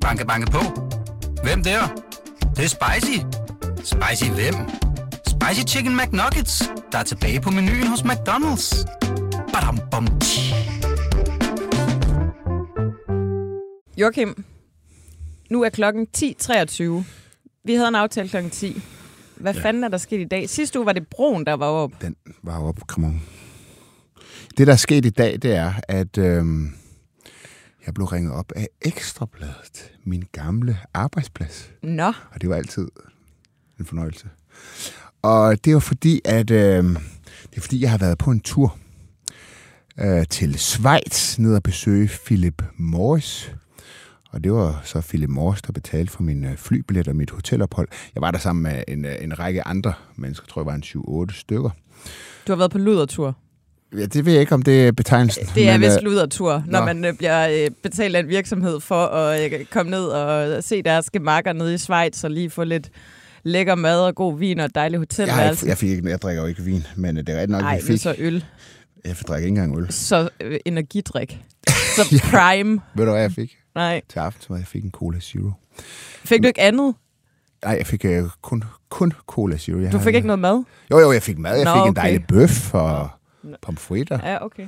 Banke, banke på. Hvem der? Det, det er spicy. Spicy hvem? Spicy Chicken McNuggets, der er tilbage på menuen hos McDonald's. Badum, bom, tji. Joachim, nu er klokken 10.23. Vi havde en aftale klokken 10. Hvad ja. fanden er der sket i dag? Sidste uge var det Broen, der var op. Den var op, come on. Det, der er sket i dag, det er, at øhm, jeg blev ringet op af Ekstrabladet, min gamle arbejdsplads. Nå, Og det var altid en fornøjelse. Og det var fordi, at øh, det er fordi, jeg har været på en tur øh, til Schweiz, ned og besøge Philip Morris. Og det var så Philip Morris, der betalte for min øh, flybillet og mit hotelophold. Jeg var der sammen med en, øh, en række andre mennesker, tror jeg var en 7-8 stykker. du har været på ludertur. Ja, det ved jeg ikke, om det er betegnelsen. Det er men, vist øh, ludertur, når nå. man øh, bliver øh, betalt af en virksomhed for at komme ned og se deres gemakker nede i Schweiz og lige få lidt lækker mad og god vin og et dejligt jeg, hotelværelse. ikke, jeg, fik ikke, jeg drikker jo ikke vin, men det er rigtigt nok, Nej, vi fik. så øl. Jeg drikker ikke engang øl. Så øh, energidrik. Så prime. Ved du, hvad jeg fik Nej. til aftensmad? Jeg fik en Cola Zero. Fik du ikke andet? Nej, jeg fik øh, kun, kun Cola Zero. Jeg Du fik ikke noget mad? Jo, jo, jeg fik mad. Jeg Nå, fik en okay. dejlig bøf og pomfritter. Ja, okay.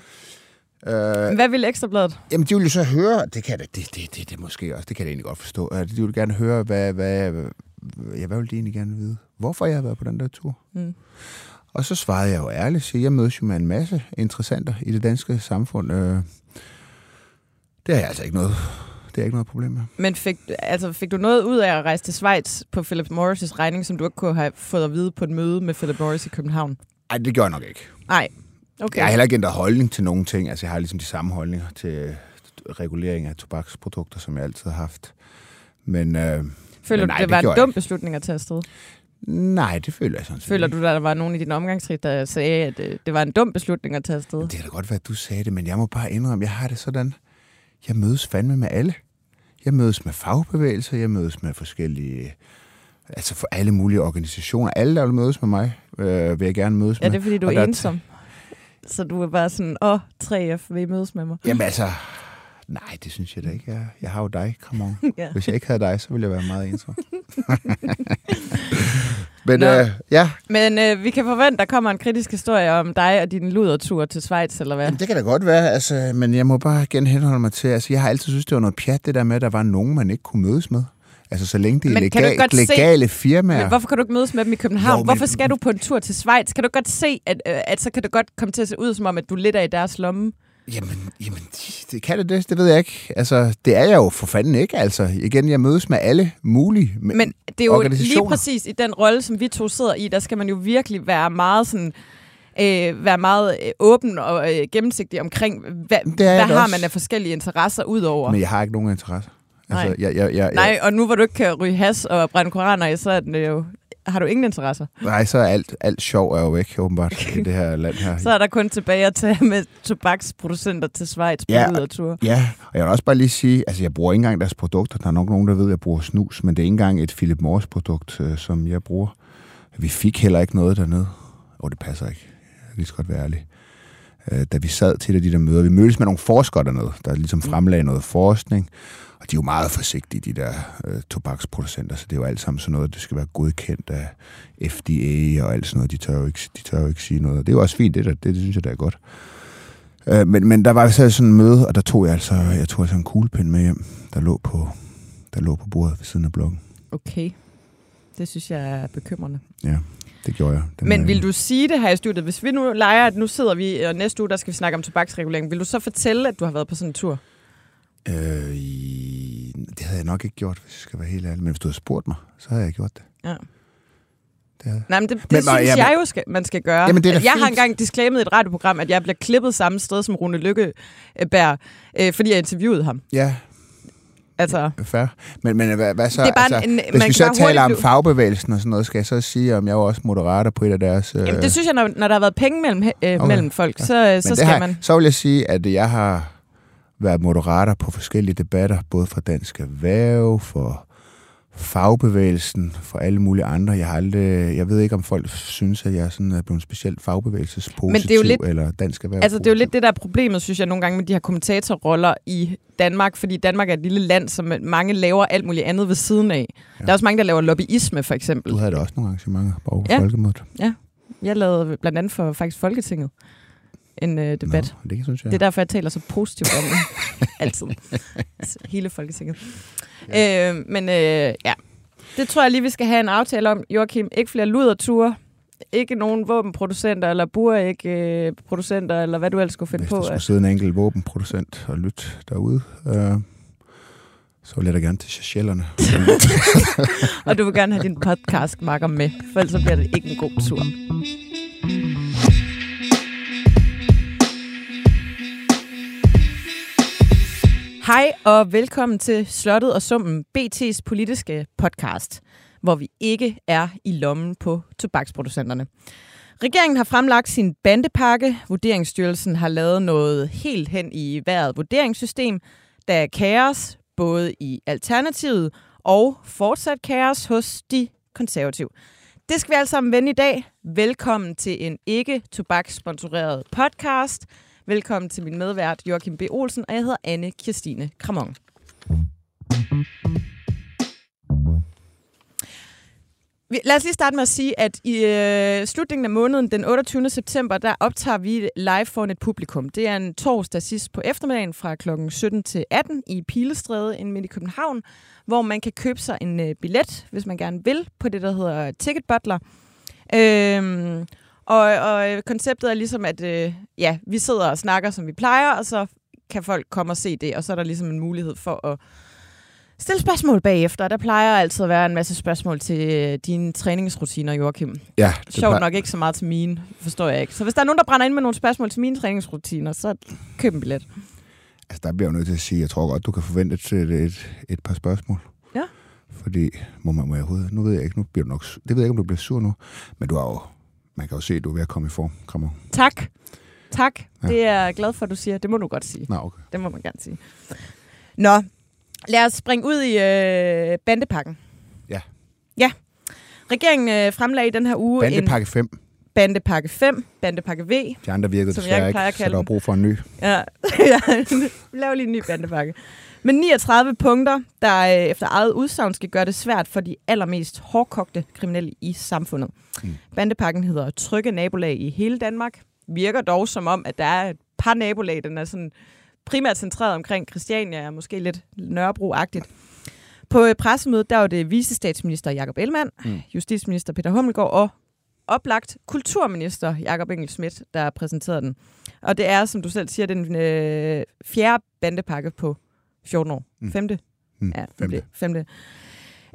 Øh, Hvad vil Ekstrabladet? jamen, de vil jo så høre, det kan det, det, det, det, det måske også, det kan jeg egentlig godt forstå. Øh, De vil gerne høre, hvad, hvad, ja, hvad vil de egentlig gerne vide? Hvorfor jeg har været på den der tur? Mm. Og så svarede jeg jo ærligt, siger, jeg mødes jo med en masse interessenter i det danske samfund. Øh, det har jeg altså ikke noget, det er ikke noget problem med. Men fik, altså, fik du noget ud af at rejse til Schweiz på Philip Morris' regning, som du ikke kunne have fået at vide på et møde med Philip Morris i København? Nej, det gjorde jeg nok ikke. Nej. Okay. Jeg har heller ikke ændret holdning til nogen ting. Altså, jeg har ligesom de samme holdninger til regulering af tobaksprodukter, som jeg altid har haft. Men øh, Føler Men du, nej, det det var en jeg dum ikke. beslutning at tage afsted? nej, det føler jeg sådan set Føler du, at der var nogen i din omgangskreds, der sagde, at øh, det var en dum beslutning at tage afsted? Det kan da godt være, at du sagde det, men jeg må bare indrømme, jeg har det sådan. Jeg mødes fandme med alle. Jeg mødes med fagbevægelser, jeg mødes med forskellige... Altså for alle mulige organisationer. Alle, der vil mødes med mig, øh, vil jeg gerne mødes Ja, med. det er fordi, du Og er der- ensom. Så du er bare sådan, åh, 3F, vil I mødes med mig? Jamen altså... Nej, det synes jeg da ikke. Jeg, jeg har jo dig, come on. Ja. Hvis jeg ikke havde dig, så ville jeg være meget ensom. Men Nå. øh, ja, Men øh, vi kan forvente, der kommer en kritisk historie om dig og din ludertur til Schweiz, eller hvad? Jamen, det kan da godt være, altså, men jeg må bare igen henholde mig til, altså jeg har altid synes det var noget pjat, det der med, at der var nogen, man ikke kunne mødes med. Altså så længe det er Men kan du legal, godt se- legale firmaer. Men hvorfor kan du ikke mødes med dem i København? Jo, men- Hvorfor skal du på en tur til Schweiz? Kan du godt se, at, øh, at så kan det godt komme til at se ud som om, at du lidt er i deres lomme? Jamen, jamen det kan det det, det ved jeg ikke. Altså, det er jeg jo for fanden ikke, altså. Igen, jeg mødes med alle mulige men, det er jo lige præcis i den rolle, som vi to sidder i, der skal man jo virkelig være meget sådan... Øh, være meget øh, åben og øh, gennemsigtig omkring, hvad, hvad har også. man af forskellige interesser udover. Men jeg har ikke nogen Altså, Nej. Jeg, jeg, jeg, Nej, og nu hvor du ikke kan ryge has og brænde koraner i, så er den jo, har du ingen interesser. nej, så er alt, alt sjov er jo væk, åbenbart, i det her land her. Så er der kun tilbage at tage med tobaksproducenter til Schweiz på Ja. ja. tur. Ja, og jeg vil også bare lige sige, altså jeg bruger ikke engang deres produkter. Der er nok nogen, der ved, at jeg bruger snus, men det er ikke engang et Philip Morris produkt, øh, som jeg bruger. Vi fik heller ikke noget dernede. Åh, det passer ikke. Jeg kan lige så godt være ærlig. Øh, da vi sad til et de der møder, vi mødtes med nogle forskere dernede, der ligesom fremlagde noget forskning, og de er jo meget forsigtige, de der øh, tobaksproducenter, så det er jo alt sammen sådan noget, det skal være godkendt af FDA og alt sådan noget. De tør jo ikke, de tør jo ikke sige noget. Det er jo også fint, det, der, det, det synes jeg, der er godt. Øh, men, men der var så sådan en møde, og der tog jeg altså, jeg tog altså en kuglepind med hjem, der lå på, der lå på bordet ved siden af blokken. Okay. Det synes jeg er bekymrende. Ja, det gjorde jeg. Den Men vil du sige det her i studiet? Hvis vi nu leger, at nu sidder vi, og næste uge, der skal vi snakke om tobaksregulering. Vil du så fortælle, at du har været på sådan en tur? Øh, det havde jeg nok ikke gjort, hvis jeg skal være helt ærlig. Men hvis du havde spurgt mig, så havde jeg gjort det. Ja. det. Nej, men det, det Men, synes ja, men- jeg jo, skal, man skal gøre. Jamen, det er jeg har fint. engang disclaimet et radioprogram, at jeg bliver klippet samme sted som Rune Lykkeberg, øh, fordi jeg interviewede ham. Ja, Altså, fair. Men, men hvad, hvad så? Det er bare altså, en- hvis man vi så taler om fagbevægelsen og sådan noget, skal jeg så sige, om jeg er også moderater på et af deres... Øh, jamen, det synes jeg, når, når der har været penge mellem, øh, Okay. mellem folk, Ja. så, øh, Men så skal har, man... Så vil jeg sige, at jeg har været moderator på forskellige debatter, både fra Dansk Erhverv, for fagbevægelsen for alle mulige andre. Jeg har aldrig, jeg ved ikke, om folk synes, at jeg sådan er blevet specielt fagbevægelsespositiv, Men det er jo lidt- eller dansk erhverv. Altså, det er jo lidt det, der er problemet, synes jeg, nogle gange med de her kommentatorroller i Danmark, fordi Danmark er et lille land, som mange laver alt muligt andet ved siden af. Ja. Der er også mange, der laver lobbyisme, for eksempel. Du havde da også nogle arrangementer på Ja. ja. Folkemødet. Jeg lavede blandt andet for faktisk Folketinget en øh, debat. Nå, det synes jeg. Det er derfor, jeg taler så positivt om det. Altid. Hele Folketinget. Ja. Øh, men øh, ja, det tror jeg lige, vi skal have en aftale om, Joachim. Ikke flere luderture. Ikke nogen våbenproducenter eller buræg-producenter, eller hvad du ellers skulle finde Hvis på. der skulle sidde en enkelt våbenproducent og lytte derude, øh, så vil jeg da gerne til Seychellerne. Og du vil gerne have din podcast marker med, for ellers så bliver det ikke en god tur. Hej og velkommen til Slottet og Summen, BT's politiske podcast, hvor vi ikke er i lommen på tobaksproducenterne. Regeringen har fremlagt sin bandepakke. Vurderingsstyrelsen har lavet noget helt hen i hver vurderingssystem. Der er kaos, både i Alternativet og fortsat kaos hos de konservative. Det skal vi alle sammen vende i dag. Velkommen til en ikke tobakssponsoreret podcast. Velkommen til min medvært Joachim B. Olsen, og jeg hedder Anne Kirstine Kramon. Vi- Lad os lige starte med at sige, at i øh, slutningen af måneden, den 28. september, der optager vi live foran et publikum. Det er en torsdag sidst på eftermiddagen fra kl. 17 til 18 i Pilestræde inde midt i København, hvor man kan købe sig en øh, billet, hvis man gerne vil, på det, der hedder Ticket Butler. Øhm, og, og konceptet er ligesom, at øh, ja, vi sidder og snakker, som vi plejer, og så kan folk komme og se det, og så er der ligesom en mulighed for at stille spørgsmål bagefter. Der plejer altid at være en masse spørgsmål til øh, dine træningsrutiner, Joachim. ja, det Sjovt plejer- nok ikke så meget til mine, forstår jeg ikke. Så hvis der er nogen, der brænder ind med nogle spørgsmål til mine træningsrutiner, så køb en billet. Altså, der bliver jeg jo nødt til at sige, jeg tror godt, du kan forvente et, et, et, par spørgsmål. Ja. Fordi, må man må jeg overhovedet, nu ved jeg ikke, nu bliver du nok, det ved jeg ikke, om du bliver sur nu, men du er jo, man kan jo se, at du er ved at komme i form. Kom on. Tak. Tak. Ja. Det er jeg glad for, at du siger. Det må du godt sige. Nå, okay. Det må man gerne sige. Nå, lad os springe ud i øh, bandepakken. Ja. Ja. Regeringen øh, fremlagde i den her uge en Bandepakke 5. bandepakke 5, bandepakke V. De andre virkede desværre ikke, så der var brug for en ny. Ja, ja. lav lige en ny bandepakke. Men 39 punkter, der øh, efter eget udsagn skal gøre det svært for de allermest hårdkogte kriminelle i samfundet. Mm. Bandepakken hedder Trygge nabolag i hele Danmark. Virker dog som om, at der er et par nabolag, den er sådan primært centreret omkring Christiania, og måske lidt Nørrebro-agtigt. På øh, pressemødet, der var det vicestatsminister Jakob Ellemann, mm. justitsminister Peter Hummelgaard og oplagt kulturminister Jakob Engel Schmidt, der præsenterede den. Og det er, som du selv siger, den øh, fjerde bandepakke på 14 år. Mm. Femte? Mm. Ja, Femte. femte.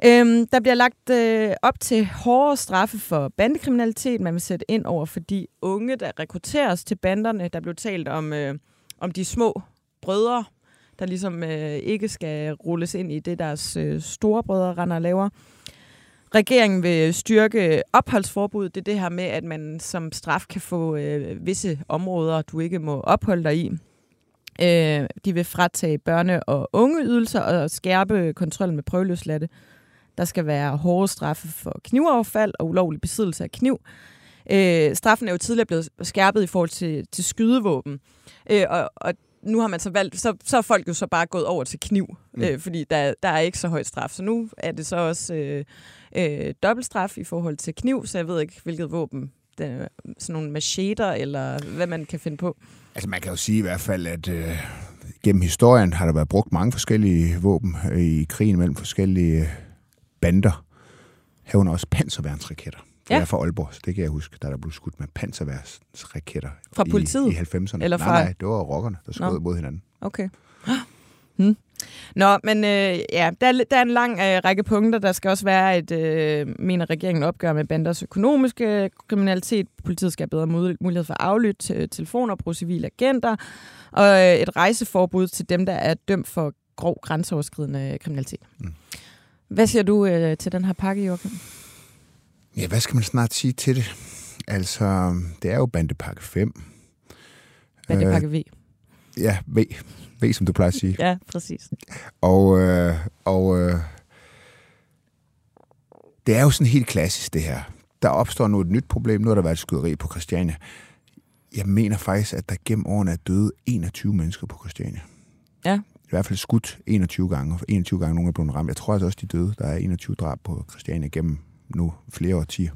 Øhm, der bliver lagt øh, op til hårdere straffe for bandekriminalitet. Man vil sætte ind over for de unge, der rekrutteres til banderne. Der blev talt om, øh, om de små brødre, der ligesom øh, ikke skal rulles ind i det, deres øh, store brødre render og laver. Regeringen vil styrke opholdsforbud. Det er det her med, at man som straf kan få øh, visse områder, du ikke må opholde dig i. Øh, de vil fratage børne- og ungeydelser og skærpe kontrollen med prøveløsladte. Der skal være hårde straffe for knivaffald og ulovlig besiddelse af kniv. Øh, straffen er jo tidligere blevet skærpet i forhold til, til skydevåben. Øh, og, og nu har man så valgt, så, så er folk jo så bare gået over til kniv, Mm. øh, fordi der, der er ikke så højt straf. Så nu er det så også øh, øh, dobbeltstraf i forhold til kniv, så jeg ved ikke, hvilket våben, det, sådan nogle macheter, eller hvad man kan finde på. Altså, man kan jo sige i hvert fald, at øh, gennem historien har der været brugt mange forskellige våben øh, i krigen mellem forskellige øh, bander. Herunder også panserværnsraketter. Ja. er fra Aalborg, så det kan jeg huske, da der blev skudt med panserværnsraketter. Fra i, politiet? I 90'erne. Eller Nej, fra- nej, det var rockerne, der skød mod hinanden. Okay. Hmm. Nå, men øh, ja, der er, der er en lang øh, række punkter. Der skal også være et, øh, mener regeringen, opgør med banders økonomiske kriminalitet. Politiet skal have bedre mul- mulighed for at aflytte øh, telefoner bruge civile agenter. Og øh, et rejseforbud til dem, der er dømt for grov grænseoverskridende kriminalitet. Mm. Hvad siger du øh, til den her pakke, Joachim? Ja, hvad skal man snart sige til det? Altså, det er jo bandepakke 5. Hvad er det Øh, pakke V? Ja, V. V, som du plejer at sige. Ja, præcis. Og, øh, og øh, jo sådan helt klassisk, det her. Der opstår nu et nyt problem. Nu har der været et skyderi på Christiania. Jeg mener faktisk, at der gennem årene er døde 21 mennesker på Christiania. Ja. I hvert fald skudt 21 gange, og 21 gange nogen er blevet ramt. Jeg tror altså også, de døde. Der er 21 drab på Christiania gennem nu flere årtier.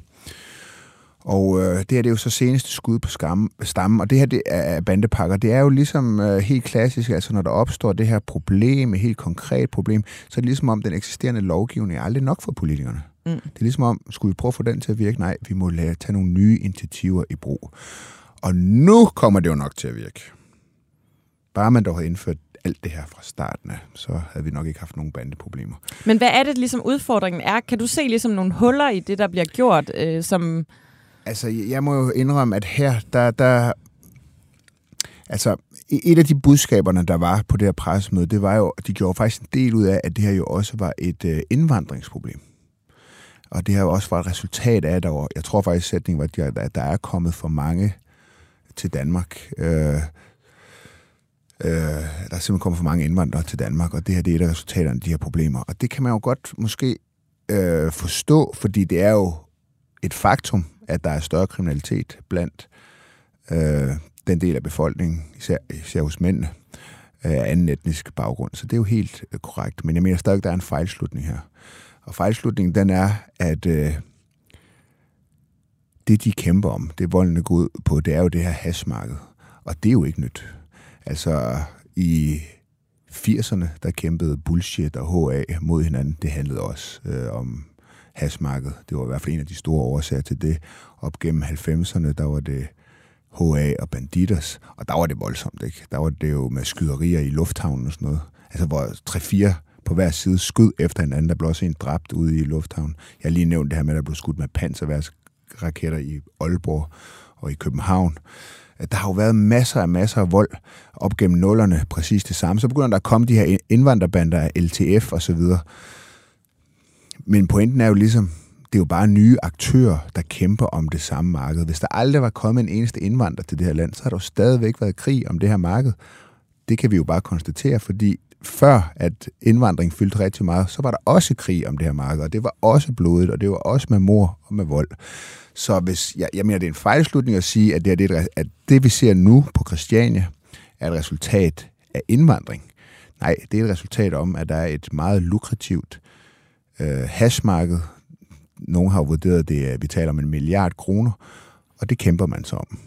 Og øh, det her det er jo så seneste skud på skam, stammen, og det her det er bandepakker. Det er jo ligesom øh, helt klassisk, altså når der opstår det her problem, et helt konkret problem, så er det ligesom om den eksisterende lovgivning er aldrig nok for politikerne. Mm. Det er ligesom om, skulle vi prøve at få den til at virke? Nej, vi må lade, tage nogle nye initiativer i brug. Og nu kommer det jo nok til at virke. Bare man dog har indført alt det her fra starten af, så havde vi nok ikke haft nogen bandeproblemer. Men hvad er det ligesom udfordringen er? Kan du se ligesom nogle huller i det, der bliver gjort, øh, som... Altså, jeg må jo indrømme, at her, der, der Altså, et af de budskaberne, der var på det her pressemøde, det var jo, de gjorde faktisk en del ud af, at det her jo også var et øh, indvandringsproblem. Og det her også var et resultat af, at der var, jeg tror faktisk, sætningen var, at der er kommet for mange til Danmark. Øh, Øh, der er simpelthen kommet for mange indvandrere til Danmark, og det her det er et af resultaterne af de her problemer. Og det kan man jo godt måske øh, forstå, fordi det er jo et faktum, at der er større kriminalitet blandt øh, den del af befolkningen, især, især hos mændene, øh, af anden etnisk baggrund. Så det er jo helt øh, korrekt. Men jeg mener stadig, at der er en fejlslutning her. Og fejlslutningen, den er, at øh, det, de kæmper om, det voldene går ud på, det er jo det her hasmarked. Og det er jo ikke nyt. Altså, i 80'erne, der kæmpede bullshit og HA mod hinanden. Det handlede også øh, om hashmarkedet. Det var i hvert fald en af de store årsager til det. Op gennem 90'erne, der var det HA og Banditers, og der var det voldsomt, ikke? Der var det jo med skyderier i lufthavnen og sådan noget. Altså, hvor 3-4 på hver side skød efter hinanden. Der blev også en dræbt ude i lufthavnen. Jeg har lige nævnt det her med, at der blev skudt med panserværksraketter i Aalborg og i København der har jo været masser af masser af vold op gennem nullerne, præcis det samme. Så begynder der at komme de her indvandrerbander af LTF og så videre. Men pointen er jo ligesom, det er jo bare nye aktører, der kæmper om det samme marked. Hvis der aldrig var kommet en eneste indvandrer til det her land, så har der jo stadigvæk været krig om det her marked. Det kan vi jo bare konstatere, fordi før at indvandring fyldte rigtig meget, så var der også krig om det her marked, og det var også blodet, og det var også med mor og med vold. Så hvis, jeg, jeg mener, det er en fejlslutning at sige, at det, er det, at det, vi ser nu på Christiania, er et resultat af indvandring. Nej, det er et resultat om, at der er et meget lukrativt øh, hashmarked. Nogle har vurderet det, at vi taler om en milliard kroner, og det kæmper man så om.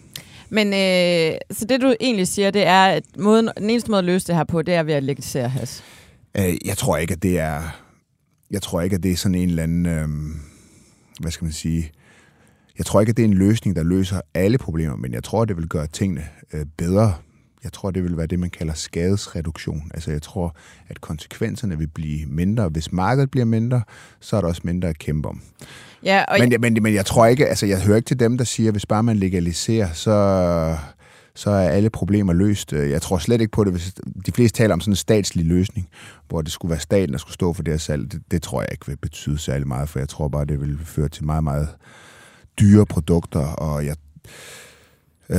Men øh, så det, du egentlig siger, det er, at måden, den eneste måde at løse det her på, det er ved at legalisere hash? Øh, jeg tror ikke, at det er... Jeg tror ikke, at det er sådan en eller anden... Øh, hvad skal man sige? Jeg tror ikke, at det er en løsning, der løser alle problemer, men jeg tror, at det vil gøre tingene øh, bedre. Jeg tror, det vil være det, man kalder skadesreduktion. Altså jeg tror, at konsekvenserne vil blive mindre. Hvis markedet bliver mindre, så er der også mindre at kæmpe om. Ja, og men, men, men jeg tror ikke, altså jeg hører ikke til dem, der siger, at hvis bare man legaliserer, så, så er alle problemer løst. Jeg tror slet ikke på det, hvis de fleste taler om sådan en statslig løsning, hvor det skulle være staten, der skulle stå for det her salg. Det, det tror jeg ikke vil betyde særlig meget, for jeg tror bare, det vil føre til meget, meget dyre produkter, og jeg Øh,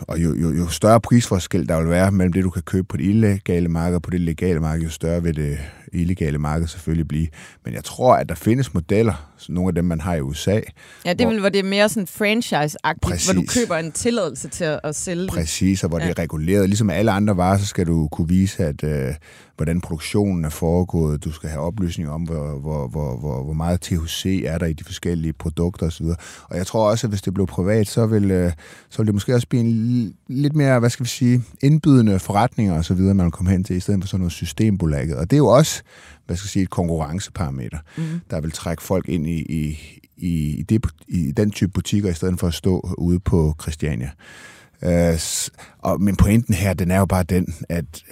og jo, jo, jo større prisforskel der vil være mellem det, du kan købe på det illegale marked og på det legale marked, jo større vil det illegale marked selvfølgelig blive. Men jeg tror, at der findes modeller, nogle af dem, man har i USA. Ja, det er hvor, hvor det er mere sådan franchise-agtigt, hvor du køber en tilladelse til at, at sælge. Præcis, og hvor ja. det er reguleret. Ligesom alle andre varer, så skal du kunne vise, at øh, hvordan produktionen er foregået. Du skal have oplysninger om, hvor, hvor, hvor, hvor, hvor meget THC er der i de forskellige produkter osv. Og jeg tror også, at hvis det blev privat, så vil, øh, så vil det måske også blive en lidt mere, hvad skal vi sige, indbydende forretninger osv., man vil komme hen til, i stedet for sådan noget systembolaget. Og det er jo også, hvad skal jeg sige, et konkurrenceparameter, mm. der vil trække folk ind i, i, i, det, i den type butikker, i stedet for at stå ude på Christiania. Uh, og, men pointen her, den er jo bare den, at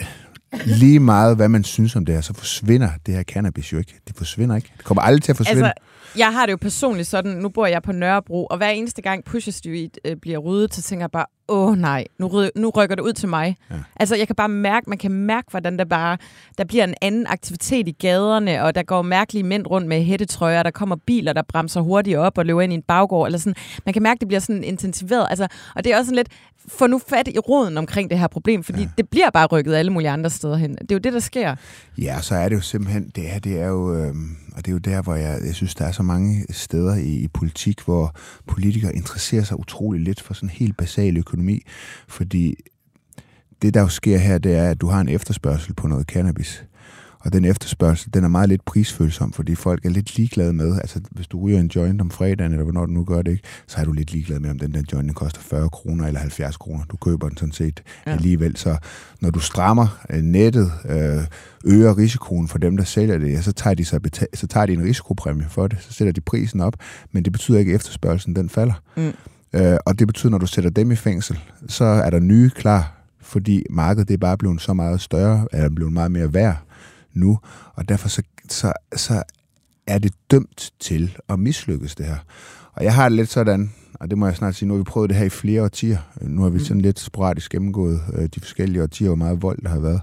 lige meget, hvad man synes om det her, så forsvinder det her cannabis jo ikke. Det forsvinder ikke. Det kommer aldrig til at forsvinde. Altså, jeg har det jo personligt sådan, nu bor jeg på Nørrebro, og hver eneste gang Pusher Street øh, bliver ryddet, så tænker jeg bare, åh oh, nej, nu, nu rykker det ud til mig. Ja. Altså, jeg kan bare mærke, man kan mærke, hvordan der bare, der bliver en anden aktivitet i gaderne, og der går mærkelige mænd rundt med hættetrøjer, der kommer biler, der bremser hurtigt op og løber ind i en baggård, eller sådan. Man kan mærke, det bliver sådan intensiveret. Altså, og det er også sådan lidt, få nu fat i roden omkring det her problem, fordi ja. det bliver bare rykket alle mulige andre steder hen. Det er jo det, der sker. Ja, så er det jo simpelthen, det er, det er jo, øh, og det er jo der, hvor jeg, jeg synes, der er så mange steder i, i politik, hvor politikere interesserer sig utrolig lidt for sådan helt basal økonomi. Fordi det, der jo sker her, det er, at du har en efterspørgsel på noget cannabis. Og den efterspørgsel, den er meget lidt prisfølsom, fordi folk er lidt ligeglade med, altså hvis du ryger en joint om fredagen, eller hvornår du nu gør det, ikke, så er du lidt ligeglad med, om den der joint den koster 40 kroner eller 70 kroner. Du køber den sådan set ja. alligevel. Så når du strammer øh, nettet, øh, øger risikoen for dem, der sælger det, ja, så tager de, så, betal- så tager de en risikopræmie for det, så sætter de prisen op, men det betyder ikke, at efterspørgselen den falder. Mm. Øh, og det betyder, når du sætter dem i fængsel, så er der nye klar, fordi markedet det er bare blevet så meget større, eller blevet meget mere værd nu, og derfor så, så, så er det dømt til at mislykkes det her. Og jeg har det lidt sådan, og det må jeg snart sige, nu har vi prøvet det her i flere årtier. Nu har vi mm. sådan lidt sporadisk gennemgået øh, de forskellige årtier, hvor meget vold der har været.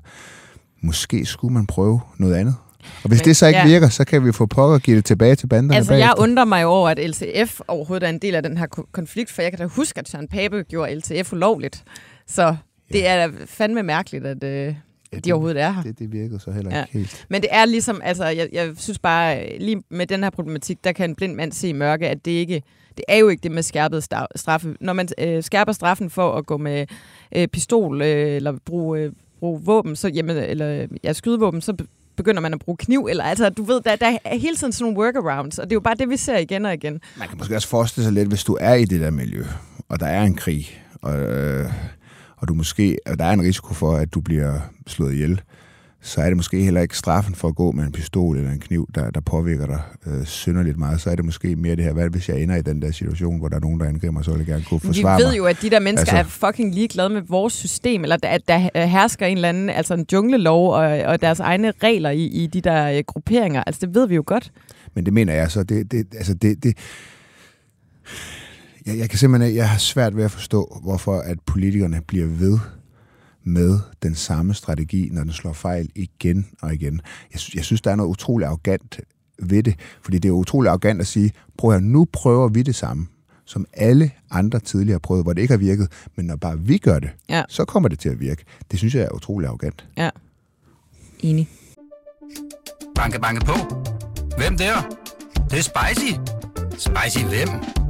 Måske skulle man prøve noget andet. Og hvis Men, det så ikke ja. virker, så kan vi få pokker og give det tilbage til banderne Altså, bagefter. jeg undrer mig over, at LTF overhovedet er en del af den her konflikt, for jeg kan da huske, at Søren Pape gjorde LTF ulovligt. Så ja. det er da fandme mærkeligt, at, øh, ja, de overhovedet er her. Det, det virkede så heller ikke ja. helt. Men det er ligesom, altså, jeg, jeg synes bare, lige med den her problematik, der kan en blind mand se i mørke, at det ikke det er jo ikke det med skærpet straffe. Når man øh, skærper straffen for at gå med øh, pistol øh, eller bruge, øh, bruge våben, så, jamen, eller ja, skydevåben, så begynder man at bruge kniv, eller altså, du ved, der, der er hele tiden sådan nogle workarounds, og det er jo bare det, vi ser igen og igen. Man kan måske også forestille sig lidt, hvis du er i det der miljø, og der er en krig, og, øh, og du måske, og der er en risiko for, at du bliver slået ihjel, så er det måske heller ikke straffen for at gå med en pistol eller en kniv, der, der påvirker dig øh, synderligt meget. Så er det måske mere det her, hvad hvis jeg ender i den der situation, hvor der er nogen, der angriber mig, så vil jeg gerne kunne forsvare Vi ved mig. jo, at de der mennesker altså, er fucking ligeglade med vores system, eller at der hersker en eller anden, altså en junglelov og, og deres egne regler i, i de der øh, grupperinger. Altså det ved vi jo godt. Men det mener jeg så, det, det, altså det, det jeg, jeg kan simpelthen jeg har svært ved at forstå, hvorfor at politikerne bliver ved med den samme strategi, når den slår fejl igen og igen. Jeg, synes, jeg synes, der er noget utroligt arrogant ved det, fordi det er utroligt arrogant at sige, prøv at nu prøver vi det samme, som alle andre tidligere prøvet, hvor det ikke har virket, men når bare vi gør det, ja. så kommer det til at virke. Det synes jeg er utroligt arrogant. Ja, enig. Banke, banke på. Hvem der? Det, det er spicy. Spicy hvem?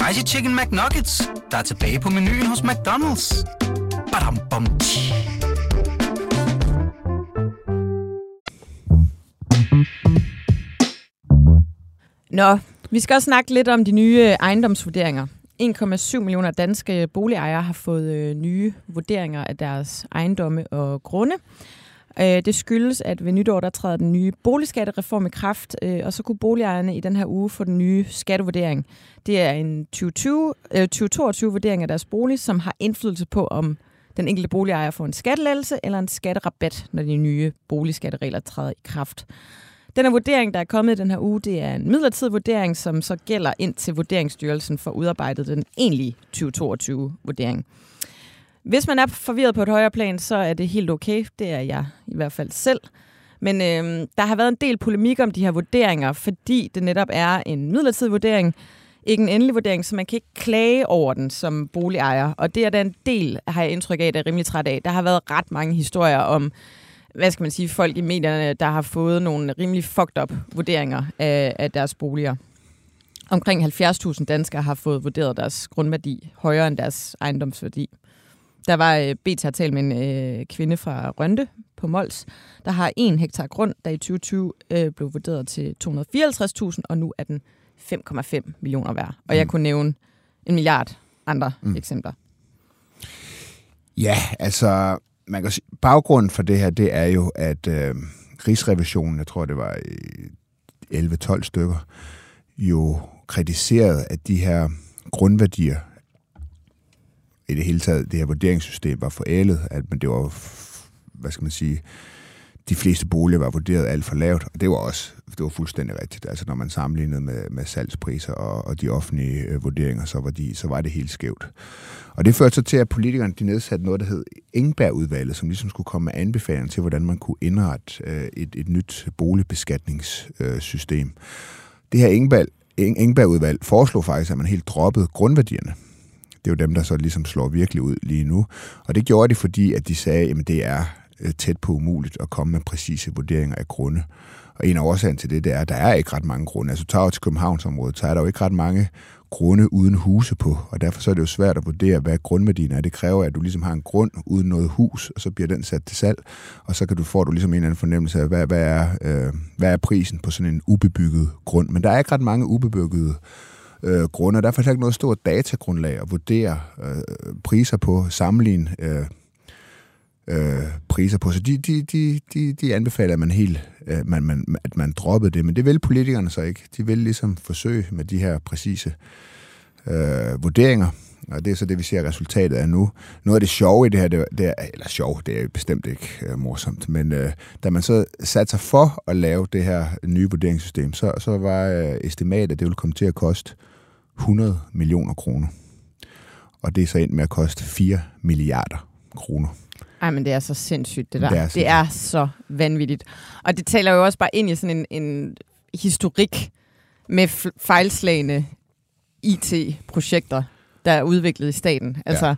Spicy Chicken McNuggets, der er tilbage på menuen hos McDonald's. Badum, bom, Nå, vi skal også snakke lidt om de nye ejendomsvurderinger. 1,7 millioner danske boligejere har fået øh, nye vurderinger af deres ejendomme og grunde. Øh, det skyldes, at ved nytår der træder den nye boligskattereform i kraft, øh, og så kunne boligejerne i den her uge få den nye skattevurdering. Det er en 2020, 2022-vurdering øh, af deres bolig, som har indflydelse på, om den enkelte boligejer får en skattelettelse eller en skatterabat, når de nye boligskatteregler træder i kraft. Den her vurdering, der er kommet i den her uge, det er en midlertidig vurdering, som så gælder ind til Vurderingsstyrelsen for udarbejdet den egentlige 2022-vurdering. Hvis man er forvirret på et højere plan, så er det helt okay. Det er jeg i hvert fald selv. Men øh, der har været en del polemik om de her vurderinger, fordi det netop er en midlertidig vurdering, ikke en endelig vurdering, så man kan ikke klage over den som boligejer. Og det er der en del, har jeg indtryk af, der er rimelig træt af. Der har været ret mange historier om, hvad skal man sige, folk i medierne, der har fået nogle rimelig fucked up vurderinger af, af deres boliger. Omkring 70.000 danskere har fået vurderet deres grundværdi højere end deres ejendomsværdi. Der var øh, BT har talt med en øh, kvinde fra Rønte på Mols, der har en hektar grund, der i 2020 øh, blev vurderet til 254.000, og nu er den 5,5 millioner værd. Og mm. jeg kunne nævne en milliard andre mm. eksempler. Ja, altså, man kan sige, baggrunden for det her, det er jo, at øh, Rigsrevisionen, jeg tror det var 11-12 stykker, jo kritiserede, at de her grundværdier, i det hele taget, det her vurderingssystem var forældet, at men det var, hvad skal man sige, de fleste boliger var vurderet alt for lavt, og det var også det var fuldstændig rigtigt. Altså når man sammenlignede med, med salgspriser og, og de offentlige øh, vurderinger, så var, de, så var det helt skævt. Og det førte så til, at politikerne de nedsatte noget, der hed Engberg-udvalget, som ligesom skulle komme med anbefalinger til, hvordan man kunne indrette øh, et, et nyt boligbeskatningssystem. Øh, det her Engberg, Engberg-udvalg foreslog faktisk, at man helt droppede grundværdierne. Det er jo dem, der så ligesom slår virkelig ud lige nu. Og det gjorde de, fordi at de sagde, at det er øh, tæt på umuligt at komme med præcise vurderinger af grunde. Og en af årsagen til det, det er, at der er ikke ret mange grunde. Altså, tager til Københavnsområdet, så er der jo ikke ret mange grunde uden huse på, og derfor så er det jo svært at vurdere, hvad grundværdien er. Det kræver, at du ligesom har en grund uden noget hus, og så bliver den sat til salg, og så kan du få du ligesom en eller anden fornemmelse af, hvad, hvad, er, øh, hvad er prisen på sådan en ubebygget grund. Men der er ikke ret mange ubebyggede øh, grunde, og derfor er faktisk ikke noget stort datagrundlag at vurdere øh, priser på, sammenligne øh, øh, priser på. Så de, de, de, de, de anbefaler, at man helt, øh, man, man, at man droppede det. Men det vil politikerne så ikke. De vil ligesom forsøge med de her præcise øh, vurderinger. Og det er så det, vi ser resultatet af nu. Noget af det sjove i det her, det, det er, eller sjov, det er bestemt ikke øh, morsomt, men øh, da man så satte sig for at lave det her nye vurderingssystem, så, så var øh, estimatet, at det ville komme til at koste 100 millioner kroner. Og det er så ind med at koste 4 milliarder kroner. Ej, men det er så sindssygt, det der. Det er Det sindssygt. er, så vanvittigt. Og det taler jo også bare ind i sådan en, en historik med fejlslagende IT-projekter, der er udviklet i staten. Altså, ja.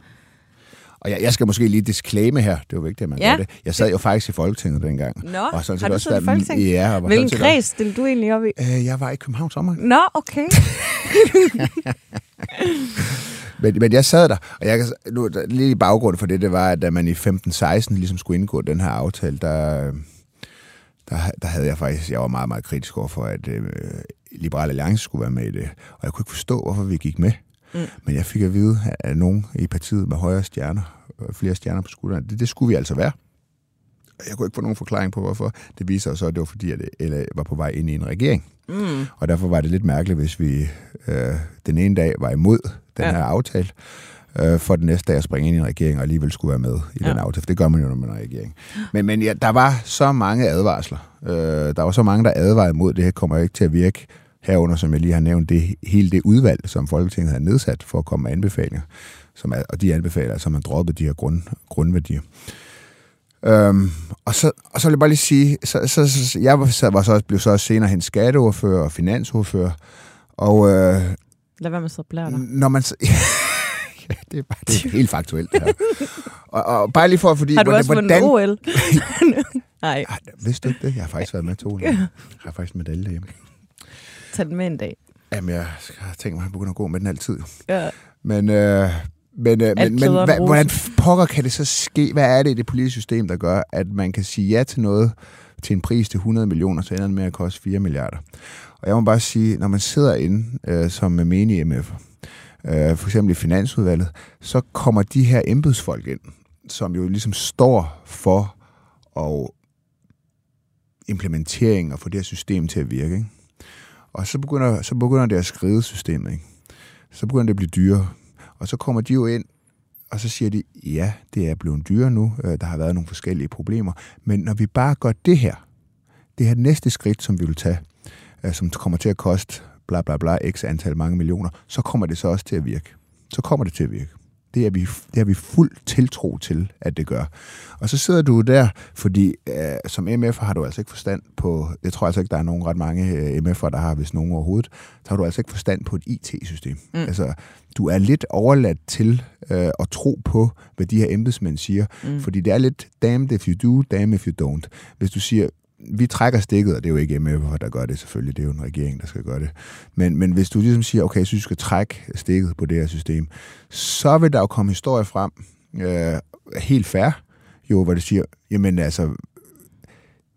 Og jeg, jeg skal måske lige disclaimer her, det er jo vigtigt, at man Ja. gør det. Jeg sad jo faktisk i Folketinget dengang. Nå, og sådan har du også siddet i Folketinget? Ja, og var Hvilken kreds stillede du egentlig op i? Øh, jeg var i København sommer. Nå, okay. Men, men jeg sad der, og jeg nu, der, lige i baggrunden for det, det var, at da man i 15-16 ligesom skulle indgå den her aftale, der, der, der havde jeg faktisk, jeg var meget, meget kritisk over for, at øh, Liberale Alliance skulle være med i det. Og jeg kunne ikke forstå, hvorfor vi gik med. Mm. Men jeg fik at vide af nogen i partiet med højere stjerner, øh, flere stjerner på skulderen, det, det skulle vi altså være. Jeg kunne ikke få nogen forklaring på, hvorfor. Det viser sig så, at det var fordi, at LA var på vej ind i en regering. Mm. Og derfor var det lidt mærkeligt, hvis vi øh, den ene dag var imod den Ja. her aftale, øh, for den næste dag at springe ind i en regering og alligevel skulle være med i Ja. den aftale. For det gør man jo, når man er i regering. Men, men ja, der var så mange advarsler. Øh, der var så mange, der advarede imod, det her kommer ikke til at virke herunder, som jeg lige har nævnt, det, hele det udvalg, som Folketinget havde nedsat for at komme med anbefalinger. Som er, og de anbefaler, at man droppede de her grund, grundværdier. Øhm, og, så, og så vil jeg bare lige sige, så, så, så, jeg var, så, var så, blev så også senere hendes skatteordfører og finansordfører, og øh, Lad være med at blære dig. når man... ja, det er, bare, det er helt faktuelt, det her. Og, og bare lige for, fordi... Har du hvordan- også vundet hvordan- OL? Nej, Ej, vidste du ikke det? Jeg har faktisk været med to år. Jeg har faktisk medalje derhjemme. Tag den med en dag. Jamen, jeg har tænkt mig at begynde at gå med den altid. Ja. Men, øh, men, øh, men, men hva, hvordan pokker kan det så ske? Hvad er det i det politiske system, der gør, at man kan sige ja til noget til en pris til 100 millioner, så ender den med at koste 4 milliarder? Og jeg må bare sige, når man sidder inde øh, som menig MF, øh, for eksempel i Finansudvalget, så kommer de her embedsfolk ind, som jo ligesom står for og implementering og få det her system til at virke. Ikke? Og så begynder, så begynder det at skrive systemet. Ikke? Så begynder det at blive dyrere. Og så kommer de jo ind, og så siger de, ja, det er blevet dyrere nu, øh, der har været nogle forskellige problemer, men når vi bare gør det her, det her næste skridt, som vi vil tage, øh, som kommer til at koste bla bla bla, x antal mange millioner, så kommer det så også til at virke. Så kommer det til at virke. Det er vi, det har vi fuld tiltro til, at det gør. Og så sidder du der, fordi øh, som MF har du altså ikke forstand på, jeg tror altså ikke, der er nogen ret mange øh, MF'er, der har, hvis nogen overhovedet, så har du altså ikke forstand på et IT-system. Mm. Altså, du er lidt overladt til øh, at tro på, hvad de her embedsmænd siger, mm. fordi det er lidt damned if you do, damned if you don't. Hvis du siger, vi trækker stikket, og det er jo ikke MF, der gør det selvfølgelig, det er jo en regering, der skal gøre det. Men, men hvis du ligesom siger, okay, jeg synes, du skal trække stikket på det her system, så vil der jo komme historie frem, øh, helt fair, jo, hvor det siger, jamen altså,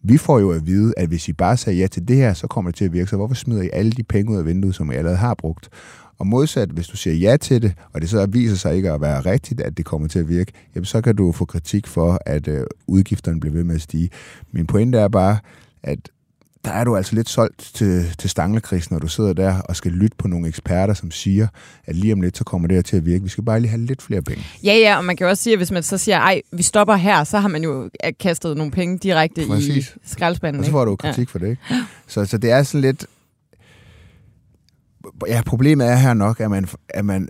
vi får jo at vide, at hvis I bare siger ja til det her, så kommer det til at virke, så hvorfor smider I alle de penge ud af vinduet, som I allerede har brugt? Og modsat, hvis du siger ja til det, og det så viser sig ikke at være rigtigt, at det kommer til at virke, jamen så kan du få kritik for, at øh, udgifterne bliver ved med at stige. Min pointe er bare, at der er du altså lidt solgt til, til stanglekris, når du sidder der og skal lytte på nogle eksperter, som siger, at lige om lidt, så kommer det her til at virke. Vi skal bare lige have lidt flere penge. Ja, ja, og man kan jo også sige, at hvis man så siger, ej, vi stopper her, så har man jo øh, kastet nogle penge direkte Præcis. i skraldespanden. Og så får du kritik for det, ikke? Så, så det er sådan lidt... Ja, problemet er her nok, at man, at man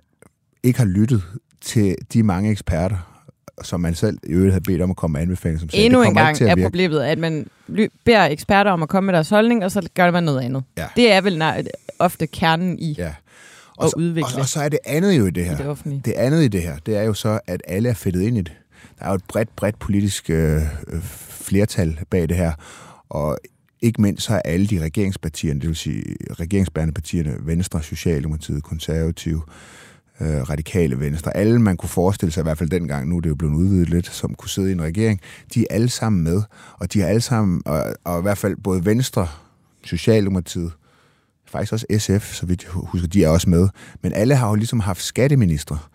ikke har lyttet til de mange eksperter, som man selv i øvrigt har bedt om at komme med anbefalinger, som Endnu en gang er problemet, at man beder eksperter om at komme med deres holdning, og så gør man noget andet. Ja. Det er vel nej, ofte kernen i, Ja. at så, udvikle. Og, og så er det andet jo i det i det her. offentlige. Det andet i det her, det er jo så, at alle er fedtet ind i det. Der er jo et bredt, bredt politisk øh, flertal bag det her. Og ikke mindst så er alle de regeringspartierne, det vil sige regeringsbærende partierne, Venstre, Socialdemokratiet, Konservative, øh, radikale venstre, alle man kunne forestille sig, i hvert fald dengang, nu er det jo blevet udvidet lidt, som kunne sidde i en regering, de er alle sammen med, og de er alle sammen, og, og i hvert fald både Venstre, Socialdemokratiet, faktisk også SF, så vidt jeg husker, de er også med, men alle har jo ligesom haft skatteminister.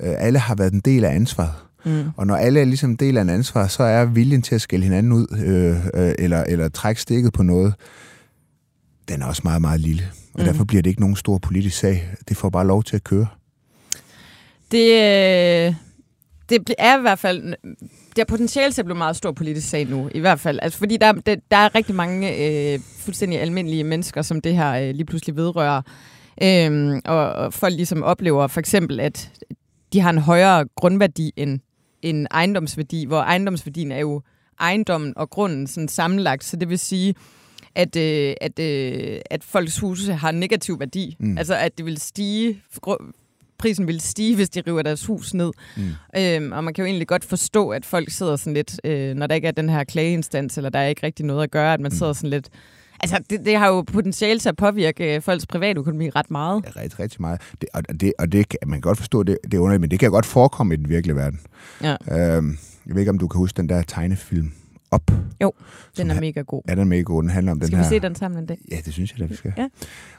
Øh, alle har været en del af ansvaret. Mm. Og når alle er ligesom del af en ansvar, så er viljen til at skælde hinanden ud, øh, øh, eller, eller trække stikket på noget, den er også meget, meget lille. Og mm. derfor bliver det ikke nogen stor politisk sag. Det får bare lov til at køre. Det, øh, det er i hvert fald... Det er potentielt til at blive meget stor politisk sag nu, i hvert fald. Altså, fordi der, der, der er rigtig mange øh, fuldstændig almindelige mennesker, som det her øh, lige pludselig vedrører. Øhm, og, og folk ligesom oplever for eksempel, at de har en højere grundværdi end, end ejendomsværdi, hvor ejendomsværdien er jo ejendommen og grunden sådan sammenlagt. Så det vil sige, at, øh, at, øh, at folks huse har negativ værdi. Mm. Altså at det vil stige prisen vil stige, hvis de river deres hus ned. Mm. Øhm, og man kan jo egentlig godt forstå, at folk sidder sådan lidt, øh, når der ikke er den her klageinstans, eller der er ikke rigtig noget at gøre, at man mm. sidder sådan lidt... Altså, det, det har jo potentiale til at påvirke øh, folks privatøkonomi ret meget. Ja, rigtig, rigtig meget. Det, og det, og det, man kan godt forstå, det, det er underligt, men det kan godt forekomme i den virkelige verden. Ja. Øhm, jeg ved ikke, om du kan huske den der tegnefilm, op. Jo, den er mega god. Ja, den er mega god. Den handler om skal den her... Skal vi se den sammen en dag? Ja, det synes jeg, at vi skal. Ja.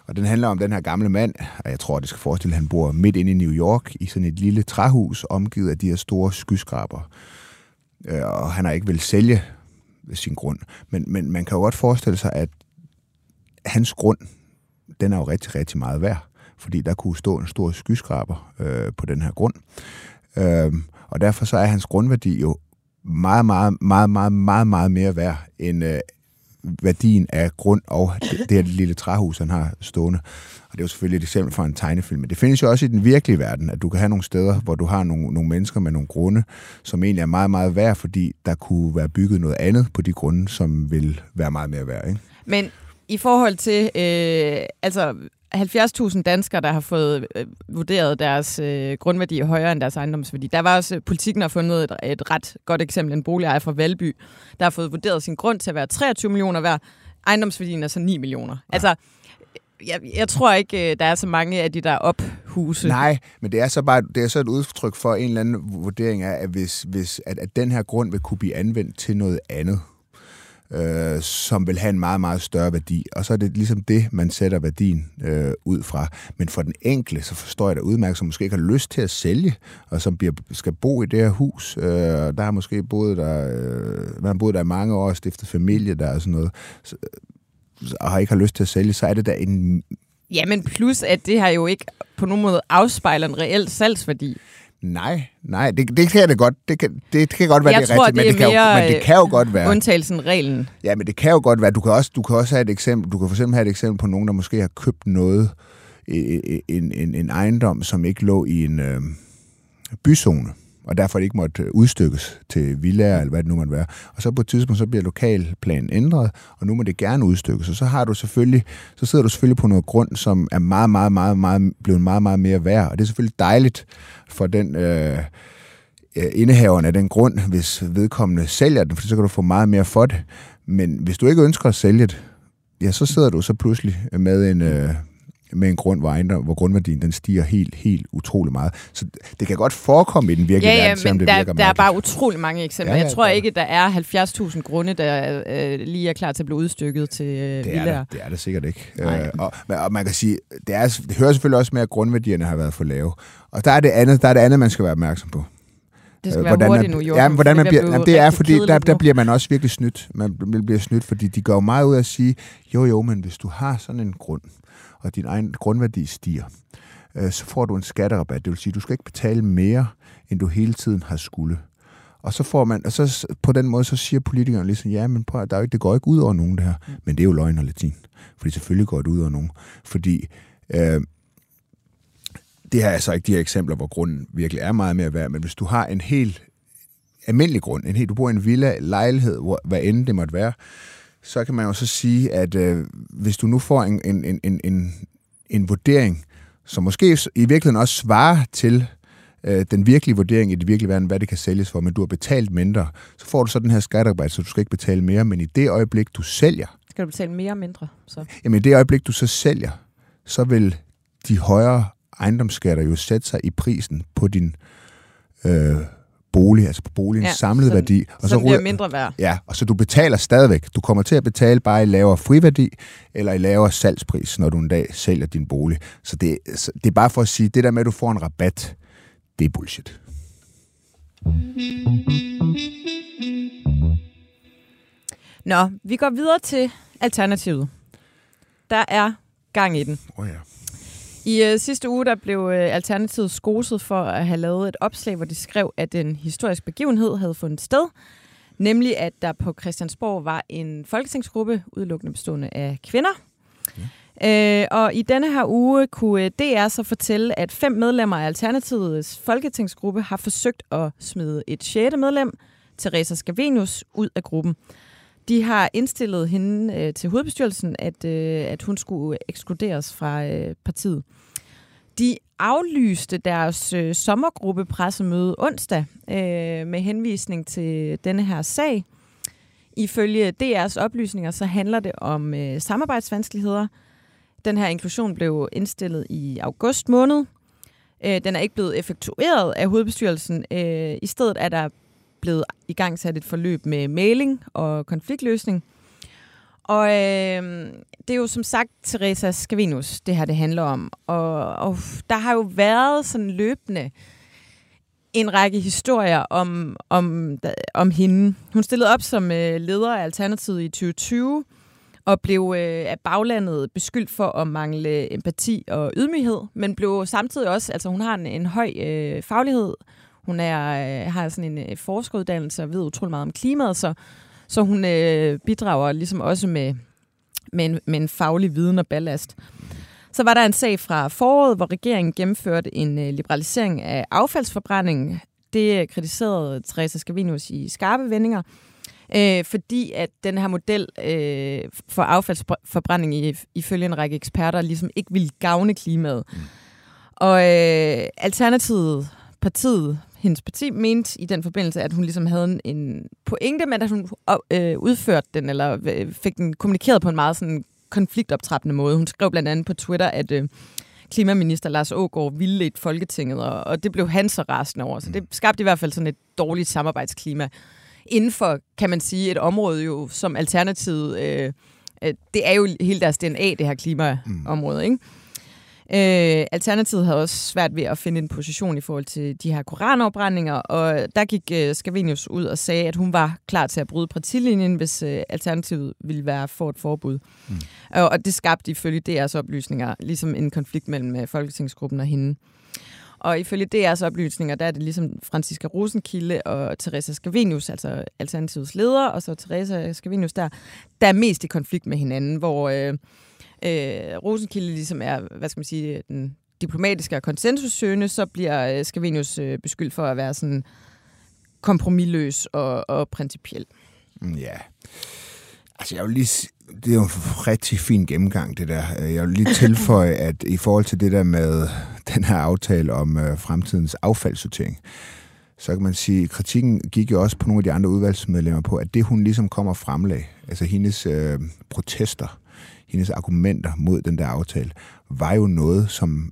Og den handler om den her gamle mand, og jeg tror, det skal forestille, at han bor midt inde i New York, i sådan et lille træhus, omgivet af de her store skyskraber. Øh, og han har ikke vil sælge sin grund. Men, men man kan jo godt forestille sig, at hans grund, den er jo rigtig, rigtig meget værd. Fordi der kunne stå en stor skyskraber øh, på den her grund. Øh, og derfor så er hans grundværdi jo meget, meget, meget, meget, meget, meget mere værd end øh, værdien af grund og det, det her lille træhus, han har stående. Og det er jo selvfølgelig et eksempel fra en tegnefilm. Men det findes jo også i den virkelige verden, at du kan have nogle steder, hvor du har nogle, nogle mennesker med nogle grunde, som egentlig er meget, meget værd, fordi der kunne være bygget noget andet på de grunde, som vil være meget mere værd. Ikke? Men i forhold til, øh, altså 70.000 danskere, der har fået øh, vurderet deres øh, grundværdi højere end deres ejendomsværdi. Der var også, politikken har fundet et, et ret godt eksempel, en boligejer fra Valby, der har fået vurderet sin grund til at være 23 millioner værd. Ejendomsværdien er så 9 millioner. Ja. Altså, jeg, jeg tror ikke, øh, der er så mange af de der ophuse. Nej, men det er så bare det er så et udtryk for en eller anden vurdering af, at, hvis, hvis, at, at den her grund vil kunne blive anvendt til noget andet øh, som vil have en meget, meget større værdi. Og så er det ligesom det, man sætter værdien øh, ud fra. Men for den enkelte, så forstår jeg da udmærket, som måske ikke har lyst til at sælge, og som bliver, skal bo i det her hus. Øh, der har måske boet der, øh, man har boet der i mange år, stiftet familie der og sådan noget, så, øh, og har ikke har lyst til at sælge, så er det da en Ja, men plus, at det her jo ikke på nogen måde afspejler en reel salgsværdi. Nej, nej, det, det kan det godt. Det kan, det, det kan godt være, jeg det er tror, rigtigt, det er men, det kan jo, men det kan jo godt være. Undtagelsen reglen. Ja, men det kan jo godt være. Du kan også, du kan også have et eksempel. Du kan for eksempel have et eksempel på nogen, der måske har købt noget, en, en, en ejendom, som ikke lå i en øh, byzone og derfor ikke måtte øh, udstykkes til villaer, eller hvad det nu måtte være. Og så på et tidspunkt, så bliver lokalplanen ændret, og nu må det gerne udstykkes. Og så har du selvfølgelig, så sidder du selvfølgelig på noget grund, som er meget, meget, meget, meget, blevet meget, meget mere værd. Og det er selvfølgelig dejligt for den øh, øh indehaveren af den grund, hvis vedkommende sælger den, for så kan du få meget mere for det. Men hvis du ikke ønsker at sælge det, ja, så sidder du så pludselig med en, øh, med en grund, hvor, ejendom, hvor grundværdien den stiger helt, helt utrolig meget. Så det kan godt forekomme i den virkelige ja, ja, verden, selvom det der, virker Der er bare utrolig mange eksempler. Ja, ja, jeg tror ikke, der er 70.000 grunde, der øh, lige er klar til at blive udstykket til øh, det er det, det er det sikkert ikke. Øh, og, og man kan sige, det, er, det hører selvfølgelig også med, at grundværdierne har været for lave. Og der er det andet, der er det andet man skal være opmærksom på. Det skal hvordan være hurtigt nu, Jorgen, ja, hvordan man bliver, jamen, det er, fordi der, der bliver man også virkelig snydt. Man bliver snydt, fordi de går meget ud af at sige, jo jo, men hvis du har sådan en grund, og din egen grundværdi stiger, øh, så får du en skatterabat. Det vil sige, du skal ikke betale mere, end du hele tiden har skulle. Og så får man, og så på den måde, så siger politikerne ligesom, ja, men prøv, der er jo ikke, det går ikke ud over nogen det her. Mm. Men det er jo løgn og latin. Fordi selvfølgelig går det ud over nogen. Fordi øh, det her er så ikke de her eksempler, hvor grunden virkelig er meget mere værd, men hvis du har en helt almindelig grund, en helt, du bor i en villa, lejlighed, hvor, hvad end det måtte være, så kan man jo så sige, at øh, hvis du nu får en, en, en, en, en vurdering, som måske i virkeligheden også svarer til øh, den virkelige vurdering i det virkelige verden, hvad det kan sælges for, men du har betalt mindre, så får du så den her skatterabat, så du skal ikke betale mere, men i det øjeblik, du sælger, Skal du betale mere og mindre? Så. Jamen i det øjeblik, du så sælger, så vil de højere ejendomsskatter jo sætte sig i prisen på din øh, bolig, altså på boligens ja, samlede så, værdi. Og så, så bliver mindre værd. Ja, og så du betaler stadigvæk. Du kommer til at betale bare i lavere friværdi, eller i lavere salgspris, når du en dag sælger din bolig. Så det, så det er bare for at sige, det der med, at du får en rabat, det er bullshit. Nå, vi går videre til alternativet. Der er gang i den. Oh ja. I øh, sidste uge der blev øh, Alternativet skoset for at have lavet et opslag, hvor de skrev, at en historisk begivenhed havde fundet sted. Nemlig, at der på Christiansborg var en folketingsgruppe, udelukkende bestående af kvinder. Ja. Øh, og i denne her uge kunne øh, DR så fortælle, at fem medlemmer af Alternativets folketingsgruppe har forsøgt at smide et sjette medlem, Teresa Scavenius, ud af gruppen. De har indstillet hende øh, til hovedbestyrelsen, at, øh, at hun skulle ekskluderes fra øh, partiet. De aflyste deres øh, sommergruppepressemøde onsdag øh, med henvisning til denne her sag. Ifølge DR's oplysninger så handler det om øh, samarbejdsvanskeligheder. Den her inklusion blev indstillet i august måned. Øh, den er ikke blevet effektueret af hovedbestyrelsen. Øh, I stedet er der blevet i gang sat et forløb med mailing og konfliktløsning. Og øh, det er jo som sagt Teresa Skavinus, det her det handler om. Og, og der har jo været sådan løbende en række historier om, om, om hende. Hun stillede op som øh, leder af Alternativet i 2020 og blev øh, af baglandet beskyldt for at mangle empati og ydmyghed, men blev samtidig også, altså hun har en, en høj øh, faglighed, hun er, øh, har sådan en øh, forskeruddannelse og ved utrolig meget om klimaet, så, så hun øh, bidrager ligesom også med, med, en, med en faglig viden og ballast. Så var der en sag fra foråret, hvor regeringen gennemførte en øh, liberalisering af affaldsforbrænding. Det kritiserede Teresa Scavenius i skarpe vendinger, øh, fordi at den her model øh, for affaldsforbrænding ifølge en række eksperter ligesom ikke ville gavne klimaet. Mm. Og øh, Alternativet, partiet, hendes parti mente i den forbindelse, at hun ligesom havde en pointe, men at hun øh, udførte den, eller øh, fik den kommunikeret på en meget sådan konfliktoptrappende måde. Hun skrev blandt andet på Twitter, at øh, klimaminister Lars Ågaard ville et Folketinget, og, og det blev han så rasende over. Så det skabte i hvert fald sådan et dårligt samarbejdsklima inden for, kan man sige, et område jo som alternativ. Øh, øh, det er jo hele deres DNA, det her klimaområde, ikke? Øh, Alternativet havde også svært ved at finde en position i forhold til de her koranopbrændinger, og der gik øh, Scavenius ud og sagde, at hun var klar til at bryde partilinjen, hvis øh, Alternativet ville være for et forbud. Mm. Og, og det skabte ifølge DR's oplysninger ligesom en konflikt mellem øh, Folketingsgruppen og hende. Og ifølge DR's oplysninger, der er det ligesom Franziska Rosenkilde og Teresa Scavenius, altså Alternativets leder, og så Teresa Scavenius der, der er mest i konflikt med hinanden, hvor... Øh, øh, Rosenkilde ligesom er, hvad skal man sige, den diplomatiske og konsensussøgende, så bliver øh, Scavenius øh, beskyldt for at være sådan kompromilløs og, og principiel. Mm, ja. Altså, jeg vil lige det er jo en rigtig fin gennemgang, det der. Jeg vil lige tilføje, at i forhold til det der med den her aftale om øh, fremtidens affaldssortering, så kan man sige, at kritikken gik jo også på nogle af de andre udvalgsmedlemmer på, at det hun ligesom kommer fremlag, altså hendes øh, protester, hendes argumenter mod den der aftale, var jo noget, som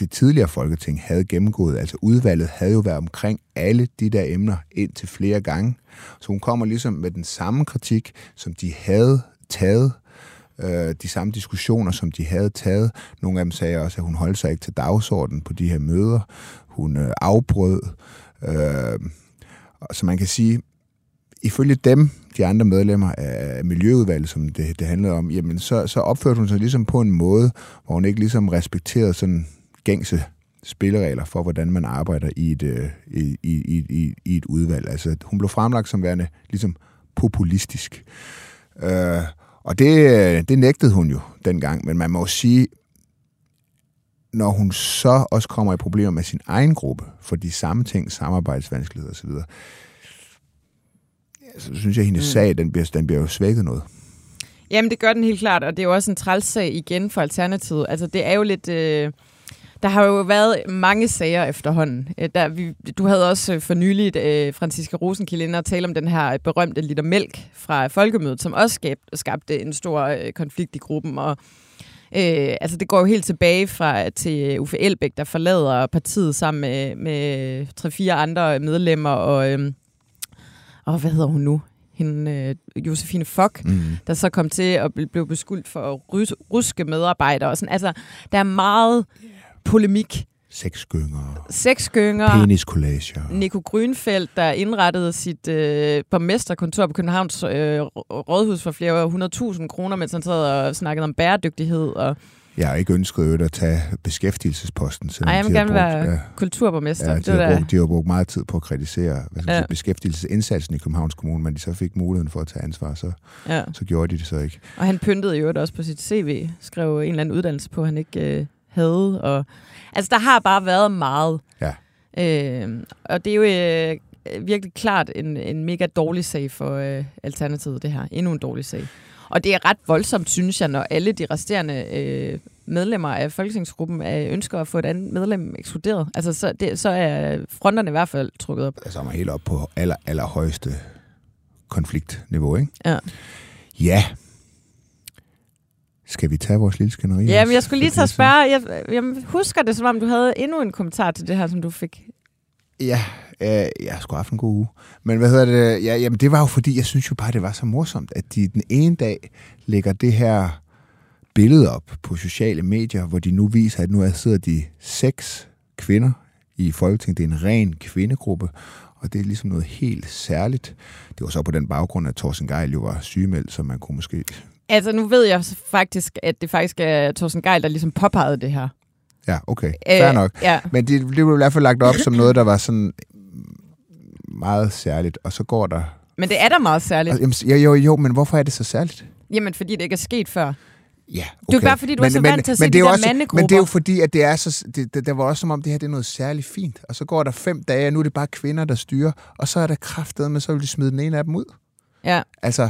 det tidligere folketing havde gennemgået. Altså udvalget havde jo været omkring alle de der emner ind til flere gange. Så hun kommer ligesom med den samme kritik, som de havde taget øh, de samme diskussioner, som de havde taget. Nogle af dem sagde også, at hun holdt sig ikke til dagsordenen på de her møder. Hun øh, afbrød. Øh, så man kan sige, ifølge dem, de andre medlemmer af Miljøudvalget, som det, det handlede om, jamen så, så opførte hun sig ligesom på en måde, hvor hun ikke ligesom respekterede sådan gængse spilleregler for, hvordan man arbejder i et, øh, i, i, i, i et udvalg. Altså, hun blev fremlagt som værende ligesom populistisk. Øh, og det, øh, det nægtede hun jo dengang, men man må jo sige, når hun så også kommer i problemer med sin egen gruppe, for de samme ting, samarbejdsvanskeligheder osv., så synes jeg, at hendes mm. sag, den bliver, den bliver jo svækket noget. Jamen, det gør den helt klart, og det er jo også en træls sag igen for Alternativet. Altså, det er jo lidt... Øh Der har jo været mange sager efterhånden. Øh, Der, vi, du havde også øh, for nyligt øh, Franziska Rosenkilde inde og tale om den her berømte liter mælk fra Folkemødet, som også skab, skabte en stor øh, konflikt i gruppen. Og, øh, altså det går jo helt tilbage fra til Uffe Elbæk, der forlader partiet sammen med, med tre-fire andre medlemmer. Og, øh, og hvad hedder hun nu? Hende, øh, Josefine Fock, Mm. der så kom til at bl- blive beskyldt for at rus- ruske medarbejdere. Og sådan. Altså, der er meget polemik. Sexgynger, Sexgynger. peniskollager. Nico Grønfeldt, der indrettede sit øh, borgmesterkontor på Københavns øh, rådhus for flere hundredtusind kroner, mens han sad og snakkede om bæredygtighed. Og, Jeg har ikke ønsket at tage beskæftigelsesposten. selvom ej, jeg vil gerne brugt- være Ja, kulturborgmester. ja, det de, var har brugt, de har brugt meget tid på at kritisere hvad skal ja. sige, beskæftigelsesindsatsen i Københavns Kommune, men de så fik muligheden for at tage ansvar, så, ja. så gjorde de det så ikke. Og han pyntede jo også på sit CV, skrev en eller anden uddannelse på, han ikke øh, havde. Og, altså, der har bare været meget. Ja. Øh, og det er jo øh, virkelig klart en, en mega dårlig sag for øh, Alternativet, det her. Endnu en dårlig sag. Og det er ret voldsomt, synes jeg, når alle de resterende øh, medlemmer af Folketingsgruppen øh, ønsker at få et andet medlem ekskluderet. Altså, så, det, så er fronterne i hvert fald trukket op. Altså man helt op på aller, allerhøjeste konfliktniveau, ikke? Ja. Ja. Skal vi tage vores lille skænderi? Ja, men jeg skulle lige tage spørge. Jeg, jeg husker det, som om du havde endnu en kommentar til det her, som du fik. Ja, øh, jeg har sgu haft en god uge. Men hvad hedder det? Ja, jamen det var jo fordi, jeg synes jo bare, det var så morsomt, at de den ene dag lægger det her billede op på sociale medier, hvor de nu viser, at nu er- sidder de seks kvinder i Folketinget. Det er en ren kvindegruppe, og det er ligesom noget helt særligt. Det var så på den baggrund, at Thorsten Geil jo var sygemeldt, så man kunne måske... Altså, nu ved jeg faktisk, at det faktisk er Thorsten Geil, der ligesom påpegede det her. Ja, okay. Fair nok. Ja. Men det, det blev i hvert fald lagt op som noget, der var sådan meget særligt, og så går der... Men det er da meget særligt. Jamen, jo, jo, jo, men hvorfor er det så særligt? Jamen, fordi det ikke er sket før. Ja, Det er bare fordi, du er så vant til at se men de det er jo der også, mandegrupper. Men det er jo fordi, at det er så, det, det, der var også som om, det her det er noget særligt fint. Og så går der fem dage, og nu er det bare kvinder, der styrer. Og så er der kraftet, men så vil de smide den ene af dem ud. Ja. Altså,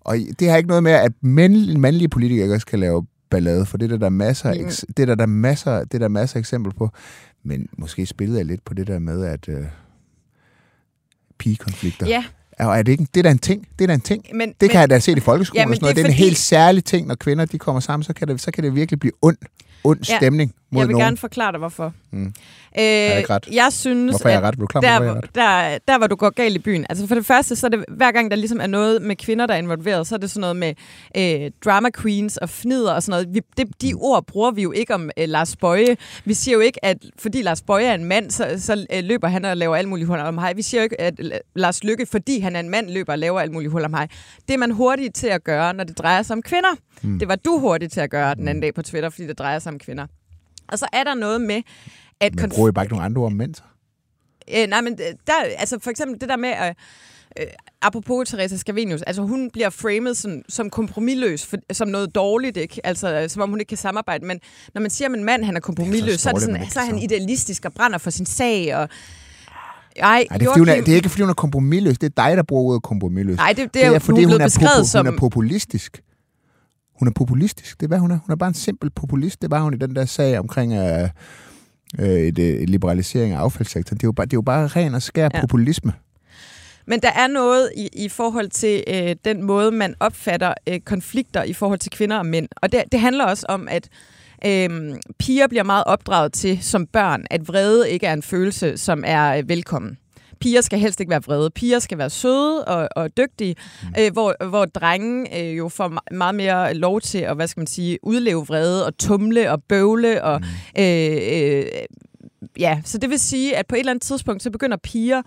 og det har ikke noget med, at mænd, mandlige politikere ikke også kan lave ballade, for det er der, der er masser, Mm. eks, det er der, der er masser, det er der masser af eksempler på. Men måske spillede jeg lidt på det der med, at øh, pigekonflikter. Ja, Og er det ikke, det er da en ting. Det er da en ting. men, Det men, kan jeg da se i folkeskolen Ja, og sådan noget. det Det er er en fordi- helt særlig ting, når kvinder de kommer sammen, så kan det, så kan det virkelig blive ond, ond Ja, stemning mod jeg vil nogen. gerne forklare dig, hvorfor. Mm. Øh, jeg ikke ret? jeg synes, Hvorfor er jeg ret? Du klar, er der, ret? der, der, hvor du går galt i byen. Altså for det første, så er det hver gang, der ligesom er noget med kvinder, der er involveret, så er det sådan noget med øh, drama queens og fnider og sådan noget. Vi, det, de ord bruger vi jo ikke om øh, Lars Bøje. Vi siger jo ikke, at fordi Lars Bøje er en mand, så, så øh, løber han og laver alt muligt hul om hej. Vi siger jo ikke, at øh, Lars Lykke, fordi han er en mand, løber og laver alt muligt hul om hej. Det er man hurtigt til at gøre, når det drejer sig om kvinder. Mm. Det var du hurtigt til at gøre den anden dag på Twitter, fordi det drejer sig om kvinder. Og så er der noget med, at Men bruger I bare ikke nogle andre så? Øh, nej, men der, altså for eksempel det der med, øh, øh, apropos Teresa Scavenius, altså hun bliver framet som, som kompromilløs, for, som noget dårligt, ikke? Altså som om hun ikke kan samarbejde. Men når man siger om en mand, han er kompromilløs, så er, det sådan, så er han idealistisk og brænder for sin sag. Og, ej, Nej, det er, hun er, det er ikke, fordi hun er kompromilløs. Det er dig, der bruger ordet kompromilløs. Nej, det, det er, jo fordi hun er hun blevet er, beskrevet popu- som... hun er populistisk. Hun er populistisk. Det er, hvad hun er. Hun er bare en simpel populist. Det var hun i den der sag omkring øh, øh, et, øh, liberalisering af affaldssektoren. Det er jo bare, det er jo bare ren og skær ja. populisme. Men der er noget i, i forhold til øh, den måde, man opfatter øh, konflikter i forhold til kvinder og mænd. Og det, det handler også om, at øh, piger bliver meget opdraget til som børn, at vrede ikke er en følelse, som er øh, velkommen. Piger skal helst ikke være vrede. Piger skal være søde og, og dygtige, mm. øh, hvor, hvor drenge øh, jo får me- meget mere lov til at, hvad skal man sige, udleve vrede og tumle og bøvle. Og, mm. øh, øh, ja, så det vil sige, at på et eller andet tidspunkt, så begynder piger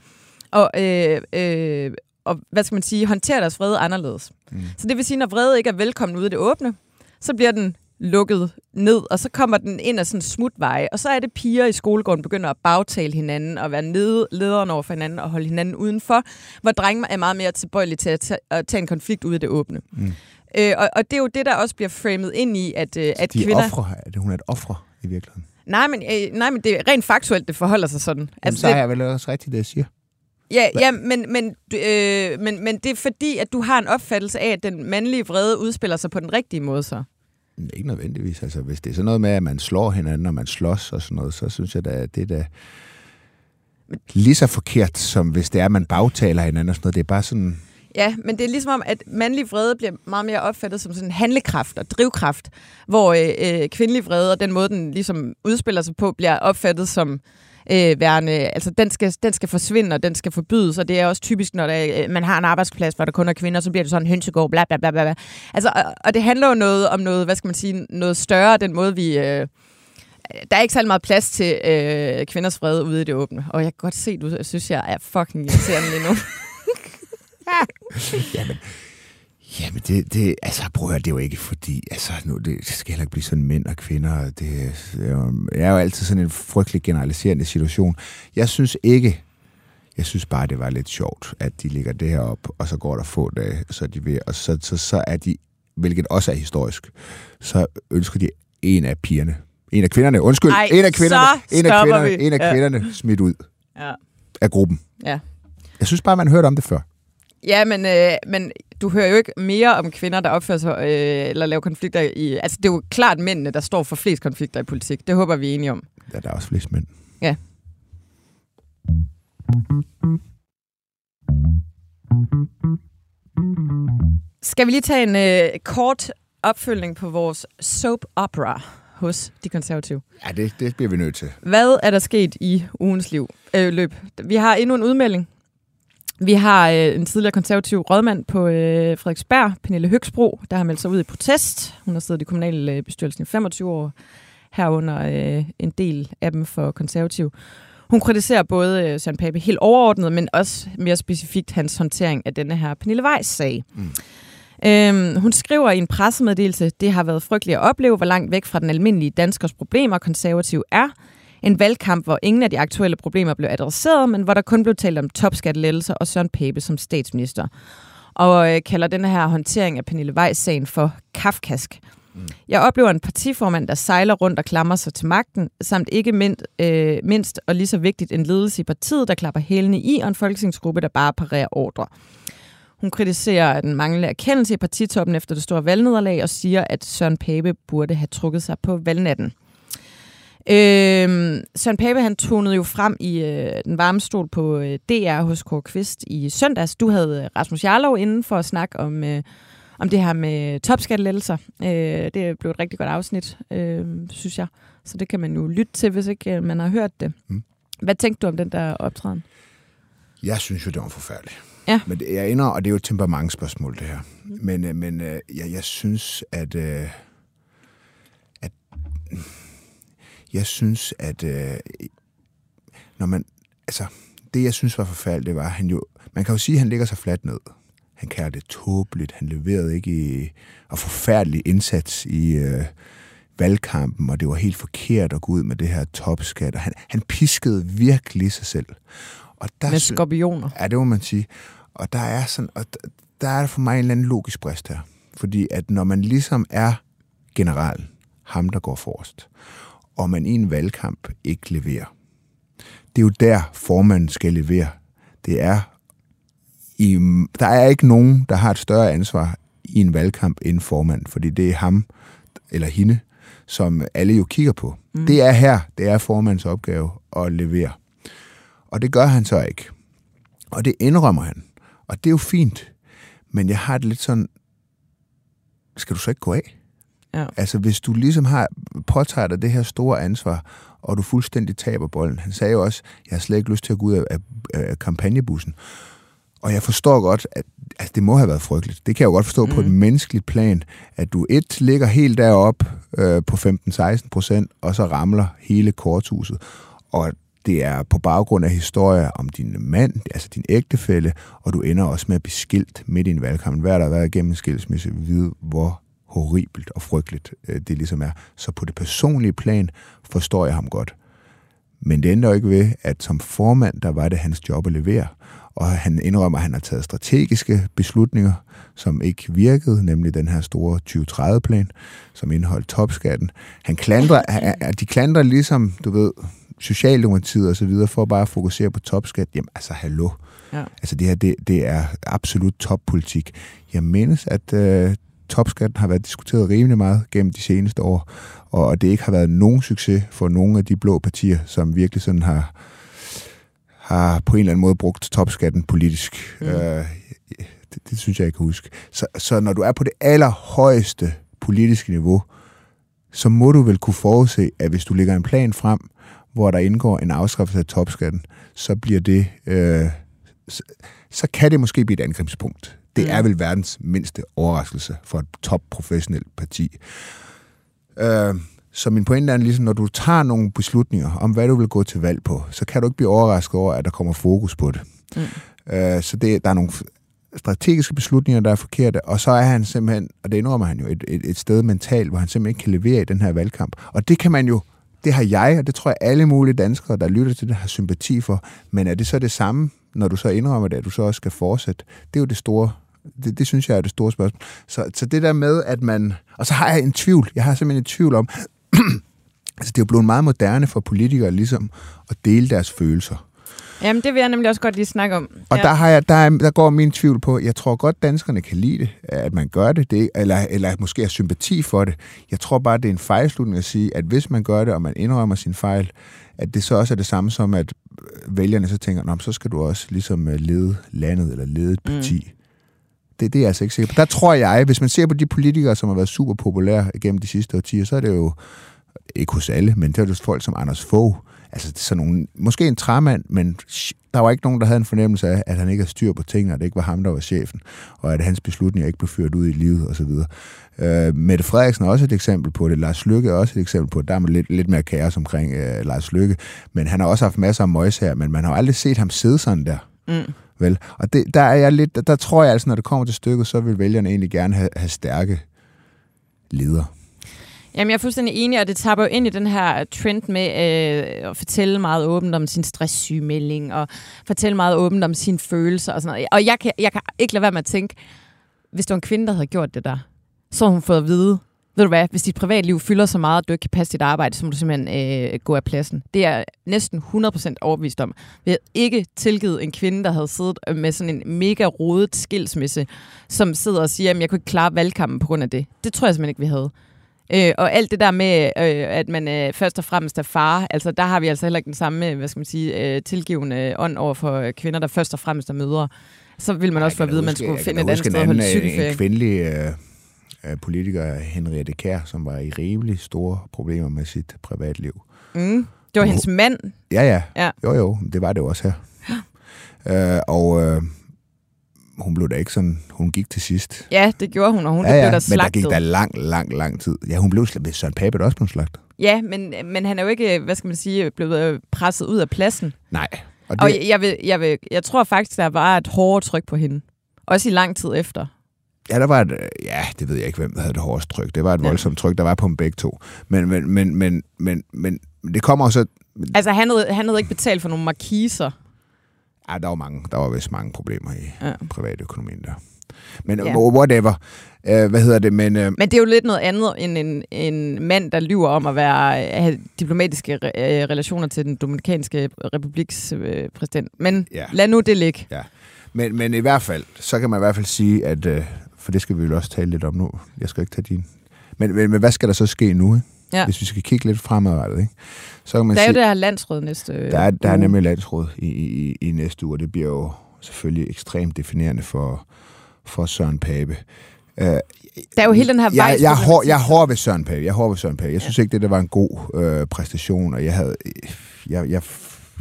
og, øh, øh, og hvad skal man sige, håndtere deres vrede anderledes. Mm. Så det vil sige, når vrede ikke er velkommen ude i det åbne, så bliver den lukket ned, og så kommer den ind af sådan en smutveje, og så er det piger i skolegården begynder at bagtale hinanden, og være nede, lederen over for hinanden, og holde hinanden udenfor, hvor drenge er meget mere tilbøjelige til at tage, at tage en konflikt ud i det åbne. Mm. Øh, og, og det er jo det, der også bliver framet ind i, at, øh, at De er kvinder... ofre. Er det, hun er et ofre i virkeligheden. Nej, men, øh, nej, men det er rent faktuelt, det forholder sig sådan. Altså, så det, er jeg vel også rigtigt, det jeg siger. Ja, ja men, men, øh, men, men det er fordi, at du har en opfattelse af, at den mandlige vrede udspiller sig på den rigtige måde så. Ikke nødvendigvis. Altså, hvis det er sådan noget med, at man slår hinanden, og man slås og sådan noget, så synes jeg da, at det er lige så forkert, som hvis det er, at man bagtaler hinanden og sådan noget. Det er bare sådan... Ja, men det er ligesom om, at mandlig vrede bliver meget mere opfattet som sådan en handlekraft og drivkraft, hvor øh, øh, kvindelig vrede og den måde, den ligesom udspiller sig på, bliver opfattet som øh, værende, altså den skal, den skal forsvinde, og den skal forbydes, og det er også typisk, når der, øh, man har en arbejdsplads, hvor der kun er kvinder, så bliver det sådan hønsegård, bla bla bla bla. Altså, og, og det handler jo noget om noget, hvad skal man sige, noget større, den måde vi... Øh, der er ikke særlig meget plads til øh, kvinders fred ude i det åbne. Og jeg kan godt se, du synes, jeg er fucking irriterende lige nu. Jamen, jamen det, det, altså prøv at høre, det er jo ikke fordi, altså nu, det skal heller ikke blive sådan mænd og kvinder. Det, det er, jo, er jo altid sådan en frygtelig generaliserende situation. Jeg synes ikke, jeg synes bare, det var lidt sjovt, at de ligger det her op, og så går der få dage, så er de ved, og så, så, så er de, hvilket også er historisk, så ønsker de en af pigerne, en af kvinderne, undskyld, Ej, en af kvinderne, en af kvinderne, vi. en af Ja. kvinderne smidt ud ja. af gruppen. ja. Jeg synes bare, man hørte om det før. Ja, men, øh, men du hører jo ikke mere om kvinder, der opfører sig øh, eller laver konflikter i... Altså, det er jo klart mændene, der står for flest konflikter i politik. Det håber vi er enige om. Ja, der er også flest mænd. Ja. Skal vi lige tage en øh, kort opfølgning på vores soap opera hos de konservative? Ja, det, det bliver vi nødt til. Hvad er der sket i ugens liv, øh, løb? Vi har endnu en udmelding. Vi har øh, en tidligere konservativ rådmand på øh, Frederiksberg, Pernille Høgsbro, der har meldt sig ud i protest. Hun har siddet i kommunalbestyrelsen i 25 år, herunder øh, en del af dem for konservativ. Hun kritiserer både øh, Søren Pape helt overordnet, men også mere specifikt hans håndtering af denne her Pernille Weiss sag. Mm. Øhm, hun skriver i en pressemeddelelse, det har været frygteligt at opleve, hvor langt væk fra den almindelige danskers problemer konservativ er. En valgkamp, hvor ingen af de aktuelle problemer blev adresseret, men hvor der kun blev talt om topskattelettelser og Søren Pape som statsminister. Og øh, kalder denne her håndtering af Pernille Weiss-sagen for kafkask. Mm. Jeg oplever en partiformand, der sejler rundt og klamrer sig til magten, samt ikke mindst, øh, mindst og lige så vigtigt en ledelse i partiet, der klapper hælene i, og en folketingsgruppe, der bare parerer ordre. Hun kritiserer den manglende erkendelse i partitoppen efter det store valgnederlag og siger, at Søren Pape burde have trukket sig på valgnatten. Øhm, Søren Pape han tonede jo frem i øh, den varme stol på øh, DR hos Kåre Kvist i søndags. Du havde øh, Rasmus Jarlov inden for at snakke om, øh, om det her med topskattelettelser. Øh, det blev et rigtig godt afsnit, øh, synes jeg. Så det kan man jo lytte til, hvis ikke øh, man har hørt det. Mm. Hvad tænkte du om den der optræden? Jeg synes jo, det var forfærdeligt. Ja. Men det, jeg ender, og det er jo et temperamentsspørgsmål, det her. Men, øh, men øh, jeg, jeg synes, at... Øh, at jeg synes, at... Øh, når man... Altså, det jeg synes var forfærdeligt, det var, at han jo... Man kan jo sige, at han ligger sig fladt ned. Han kalder det tåbeligt. Han leverede ikke i... Og forfærdelig indsats i... Øh, valgkampen, og det var helt forkert at gå ud med det her topskat. Og han, han piskede virkelig sig selv. Og der Med skorpioner. Ja, det må man sige. Og der er sådan, og d- der er for mig en eller anden logisk brist her. Fordi at når man ligesom er general, ham der går forrest, og man i en valgkamp ikke leverer, det er jo der formanden skal levere. Det er i, der er ikke nogen, der har et større ansvar i en valgkamp end formanden, fordi det er ham eller hende, som alle jo kigger på. Mm. Det er her, det er formandens opgave at levere. Og det gør han så ikke. Og det indrømmer han. Og det er jo fint. Men jeg har det lidt sådan, skal du så ikke gå af? Ja. Altså hvis du ligesom har påtaget dig det her store ansvar, og du fuldstændig taber bolden. Han sagde jo også, jeg har slet ikke lyst til at gå ud af, af, af kampagnebussen. Og jeg forstår godt, at altså, det må have været frygteligt. Det kan jeg jo godt forstå mm. på et menneskeligt plan, at du et ligger helt derop øh, på 15-16 procent, og så ramler hele korthuset. Og det er på baggrund af historier om din mand, altså din ægtefælle, og du ender også med at blive skilt midt i en valgkamp. Hver der har været igennem en skilsmisse, vide, hvor horribelt og frygteligt øh, det ligesom er. Så på det personlige plan forstår jeg ham godt. Men det ændrer ikke ved, at som formand, der var det hans job at levere. Og han indrømmer, at han har taget strategiske beslutninger, som ikke virkede, nemlig den her store 2030-plan, som indeholdt topskatten. Han klandrer, de klandrer ligesom, du ved, Socialdemokratiet og så videre, for bare at fokusere på topskat. Jamen, altså, hallo. Ja. Altså, det her, det, det er absolut toppolitik. Jeg mindes, at øh, topskatten har været diskuteret rimelig meget gennem de seneste år, og det ikke har været nogen succes for nogle af de blå partier, som virkelig sådan har, har på en eller anden måde brugt topskatten politisk. Mm. Øh, det, det synes jeg, jeg kan huske. Så, så når du er på det allerhøjeste politiske niveau, så må du vel kunne forudse, at hvis du lægger en plan frem, hvor der indgår en afskaffelse af topskatten, så bliver det... Øh, så, så kan det måske blive et angrebspunkt. Det mm. er vel verdens mindste overraskelse for et topprofessionelt parti. Øh, så min pointe er ligesom, når du tager nogle beslutninger om, hvad du vil gå til valg på, så kan du ikke blive overrasket over, at der kommer fokus på det. Mm. Øh, så det, der er nogle strategiske beslutninger, der er forkerte, og så er han simpelthen, og det indrømmer han jo, et, et, et sted mentalt, hvor han simpelthen ikke kan levere i den her valgkamp. Og det kan man jo, det har jeg, og det tror jeg alle mulige danskere, der lytter til det, har sympati for. Men er det så det samme, når du så indrømmer det, at du så også skal fortsætte? Det er jo det store det, det synes jeg er det store spørgsmål. Så, så det der med, at man... Og så har jeg en tvivl. Jeg har simpelthen en tvivl om... altså, det er jo blevet meget moderne for politikere ligesom at dele deres følelser. Jamen, det vil jeg nemlig også godt lige snakke om. Og ja. der, har jeg, der, er, der går min tvivl på, jeg tror godt, danskerne kan lide det, at man gør det, det eller, eller måske har sympati for det. Jeg tror bare, det er en fejlslutning at sige, at hvis man gør det, og man indrømmer sin fejl, at det så også er det samme som, at vælgerne så tænker, Nå, så skal du også ligesom øh, lede landet, eller lede et parti. Mm. Det, det er jeg altså ikke sikker på. Der tror jeg, hvis man ser på de politikere, som har været super populære gennem de sidste årtier, så er det jo, ikke hos alle, men det er jo folk som Anders Fogh, altså sådan nogle, måske en træmand, men der var ikke nogen, der havde en fornemmelse af, at han ikke havde styr på tingene, og det ikke var ham, der var chefen, og at hans beslutninger ikke blev ført ud i livet osv. Øh, Mette Frederiksen er også et eksempel på det. Lars Lykke er også et eksempel på det. Der er lidt, lidt mere kaos omkring øh, Lars Lykke, men han har også haft masser af møjs her, men man har aldrig set ham sidde sådan der. Mm. Vel? Og det, der er jeg lidt, der, der tror jeg altså, når det kommer til stykket, så vil vælgerne egentlig gerne have, have stærke ledere. Jamen, jeg er fuldstændig enig, og det tapper jo ind i den her trend med øh, at fortælle meget åbent om sin stresssygemelding, og fortælle meget åbent om sine følelser og sådan noget. Og jeg kan, jeg kan ikke lade være med at tænke, hvis det var en kvinde, der havde gjort det der, så havde hun fået at vide, ved du hvad, hvis dit privatliv fylder så meget, at du ikke kan passe dit arbejde, så må du simpelthen øh, gå af pladsen. Det er næsten 100% overbevist om. Vi havde ikke tilgivet en kvinde, der havde siddet med sådan en mega rodet skilsmisse, som sidder og siger, at jeg kunne ikke klare valgkampen på grund af det. Det tror jeg simpelthen ikke, vi havde. Øh, og alt det der med, øh, at man øh, først og fremmest er far, altså der har vi altså heller ikke den samme, hvad skal man sige, øh, tilgivende ånd over for kvinder, der først og fremmest er mødre. Så vil man også få at vide, at man skulle finde et andet sted at holde cykelferie. En kvindelig øh, politiker, Henriette Kær, som var i rimelig store problemer med sit privatliv. Mm. Det var hendes mand? Ja, ja. ja. Jo, jo. Det var det også her. Ja. Øh, og... Øh, hun blev da ikke sådan, hun gik til sidst. Ja, det gjorde hun, og hun ja, ja, blev da slagtet. men der gik da lang, lang, lang tid. Ja, hun blev slagtet. Søren Pape også blev slagtet. Ja, men, men han er jo ikke, hvad skal man sige, blevet presset ud af pladsen. Nej. Og, det... og jeg, vil, jeg, vil, jeg tror faktisk, der var et hårdere tryk på hende. Også i lang tid efter. Ja, der var et, ja, det ved jeg ikke, hvem der havde det hårdeste tryk. Det var et ja. voldsomt tryk, der var på dem begge to. Men, men, men, men, men, men det kommer også... Altså, han havde, han havde ikke betalt for nogle markiser. Ja, der var, mange, der var vist mange problemer i ja. privatøkonomien der. Men ja. whatever. Uh, hvad hedder det? Men, uh, Men det er jo lidt noget andet end en, en mand, der lyver om at være, have diplomatiske re- relationer til den Dominikanske Republiks uh, præsident. Men ja. lad nu det ligge. Ja. Men, men i hvert fald, så kan man i hvert fald sige, at, for det skal vi jo også tale lidt om nu, jeg skal ikke tage din. Men, men, men hvad skal der så ske nu? Ikke? Ja. Hvis vi skal kigge lidt fremadrettet, ikke? så kan man Der er sige, jo det her landsråd næste Der er, der er nemlig landsråd i, i, i næste uge, og det bliver jo selvfølgelig ekstremt definerende for, for Søren Pape. Uh, der er jo hele den her vej. Jeg, jeg, jeg, jeg er hård ved Søren Pape. Jeg er hård ved Søren Pape. Jeg ja. synes ikke, det der var en god øh, præstation, og jeg havde... Jeg, jeg,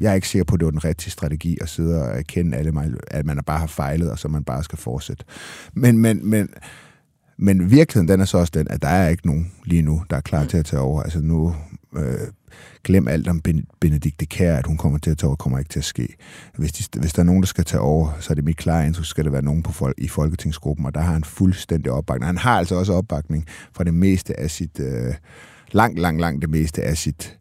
jeg er ikke sikker på, at det var den rigtige strategi at sidde og erkende, alle mig, at man bare har fejlet, og så man bare skal fortsætte. Men, men, men, men virkeligheden den er så også den, at der er ikke nogen lige nu, der er klar til at tage over. Altså nu, øh, glem alt om Benedikte Kær, at hun kommer til at tage over, kommer ikke til at ske. Hvis, de, hvis der er nogen, der skal tage over, så er det mit klare indtryk, skal der være nogen på folk, i Folketingsgruppen, og der har han fuldstændig opbakning. Han har altså også opbakning fra det meste af sit, øh, langt, langt, langt det meste af sit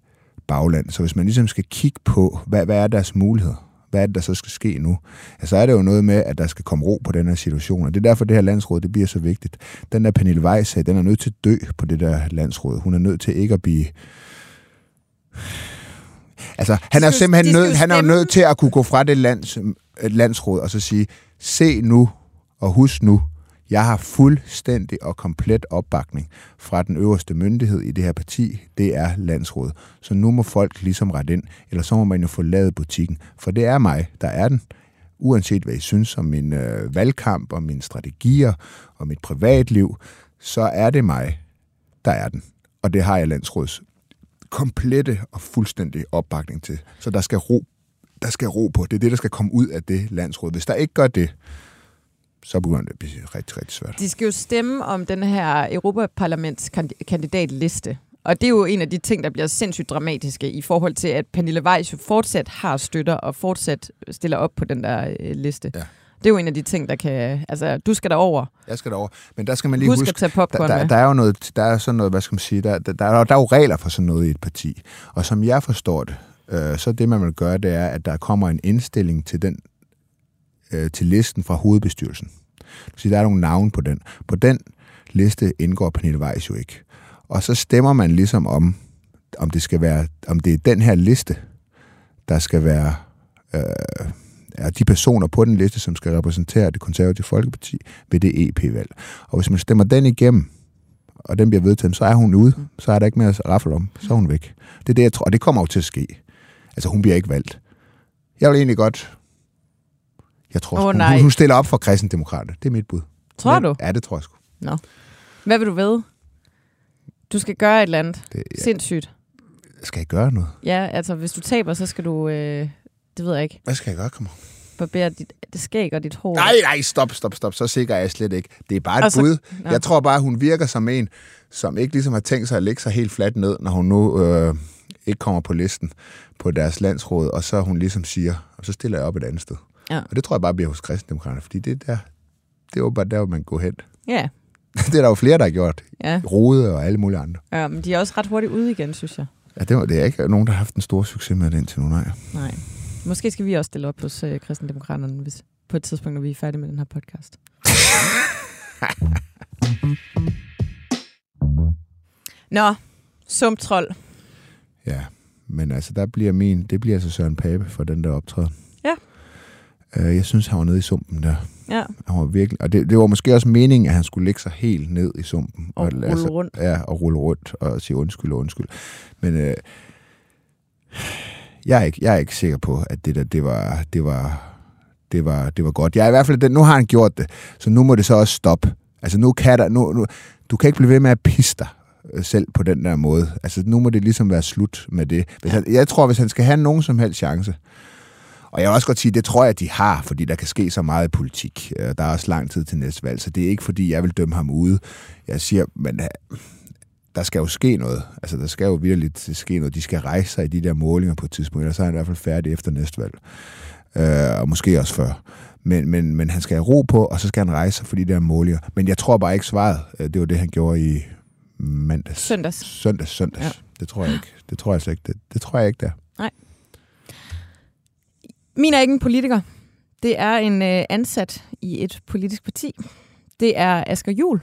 bagland. Så hvis man ligesom skal kigge på, hvad, hvad er deres muligheder? hvad er det, der så skal ske nu? Ja, så er det jo noget med, at der skal komme ro på den her situation, og det er derfor, det her landsråd, det bliver så vigtigt. Den der Pernille Weiss, den er nødt til at dø på det der landsråd. Hun er nødt til ikke at blive Altså, han er simpelthen nødt, han er nødt til at kunne gå fra det lands, landsråd og så sige, se nu og husk nu, jeg har fuldstændig og komplet opbakning fra den øverste myndighed i det her parti. Det er landsrådet. Så nu må folk ligesom rette ind, eller så må man jo forlade butikken. For det er mig, der er den. Uanset hvad I synes om min øh, valgkamp, og mine strategier, og mit privatliv, så er det mig, der er den. Og det har jeg landsråds komplette og fuldstændig opbakning til. Så der skal ro, der skal ro på. Det er det, der skal komme ud af det landsråd. Hvis der ikke gør det, så begynder det at blive rigtig, rigtig svært. De skal jo stemme om den her Europaparlamentskandidatliste. Og det er jo en af de ting, der bliver sindssygt dramatiske i forhold til, at Pernille Weiss jo fortsat har støtter og fortsat stiller op på den der øh, liste. Ja. Det er jo en af de ting, der kan... Altså, du skal derover. Jeg skal derover. Men der skal man lige Husk huske... at tage popcorn der, der, der, er jo noget, der er sådan noget, hvad skal man sige, der, der, der, er, der er jo regler for sådan noget i et parti. Og som jeg forstår det, øh, så det man vil gøre, det er, at der kommer en indstilling til den øh, til listen fra hovedbestyrelsen. Så der er nogle navne på den. På den liste indgår Pernille Weiss jo ikke. Og så stemmer man ligesom om, om det skal være, om det er den her liste, der skal være øh, er de personer på den liste, som skal repræsentere det konservative folkeparti ved det EP-valg. Og hvis man stemmer den igennem, og den bliver vedtaget, så er hun ude. Så er der ikke mere at raffle om. Så er hun væk. Det er det, jeg tror. Og det kommer jo til at ske. Altså, hun bliver ikke valgt. Jeg vil egentlig godt... Jeg tror, oh, nej. hun, hun stiller op for kristendemokrater. Det er mit bud. Tror Men- du? Ja, det tror jeg sgu. Hvad vil du ved? Du skal gøre et eller andet. Det, jeg, Sindssygt. skal jeg gøre noget? Ja, altså hvis du taber, så skal du... Øh, det ved jeg ikke. Hvad skal jeg gøre? Kom on. Barbere dit det skæg og dit hår. Nej, nej, stop, stop, stop. Så sikker er jeg slet ikke. Det er bare et Og så- bud. Nå. Jeg tror bare, hun virker som en, som ikke ligesom har tænkt sig at lægge sig helt fladt ned, når hun nu øh, ikke kommer på listen på deres landsråd, og så hun ligesom siger, og så stiller jeg op et andet sted. Ja. Og det tror jeg bare bliver hos kristendemokraterne, fordi det er der, det er bare der, hvor man går hen. Ja, det er der jo flere, der har gjort. ja. Rode og alle mulige andre. ja. men de er også ret hurtigt ude igen, synes jeg. Ja, det, var, det er ikke nogen, der har haft en stor succes med det indtil nu, nej. Nej. Måske skal vi også stille op hos øh, kristendemokraterne, hvis på et tidspunkt, når vi er færdige med den her podcast. Nå, sumtrold. Ja, men altså, der bliver min, det bliver altså Søren Pape for den der optræden. Øh, jeg synes, han var nede i sumpen der. Ja, Han var virkelig, og det, det var måske også meningen, at han skulle lægge sig helt ned i sumpen. og lade rulle sig- rundt. Ja, og rulle rundt og sige undskyld og undskyld. Men øh, jeg, er ikke, jeg er ikke sikker på, at det der, det var, det var, det var, det var godt. Jeg er i hvert fald, nu har han gjort det, så nu må det så også stoppe. Altså nu kan der, nu, nu, du kan ikke blive ved med at pisse dig øh, selv på den der måde. Altså nu må det ligesom være slut med det. Hvis han, jeg tror, hvis han skal have nogen som helst chance, og jeg vil også godt sige, det tror jeg, at de har, fordi der kan ske så meget i politik. Øh, Der er også lang tid til næste valg, så det er ikke, fordi jeg vil dømme ham ude. Jeg siger, men øh, der skal jo ske noget. Altså, der skal jo virkelig ske noget. De skal rejse sig i de der målinger på et tidspunkt, ellers er han i hvert fald færdig efter næste valg. Øh, og måske også før. Men, men, men han skal have ro på, og så skal han rejse sig for de der målinger. Men jeg tror bare ikke svaret. øh, Det var det, han gjorde i mandags. Søndags. Søndags, søndags. Ja. Det tror jeg ikke. Det tror jeg altså ikke. Det, det tror jeg ikke, der. Min er ikke en politiker. Det er en øh, ansat i et politisk parti. Det er Asger Jul.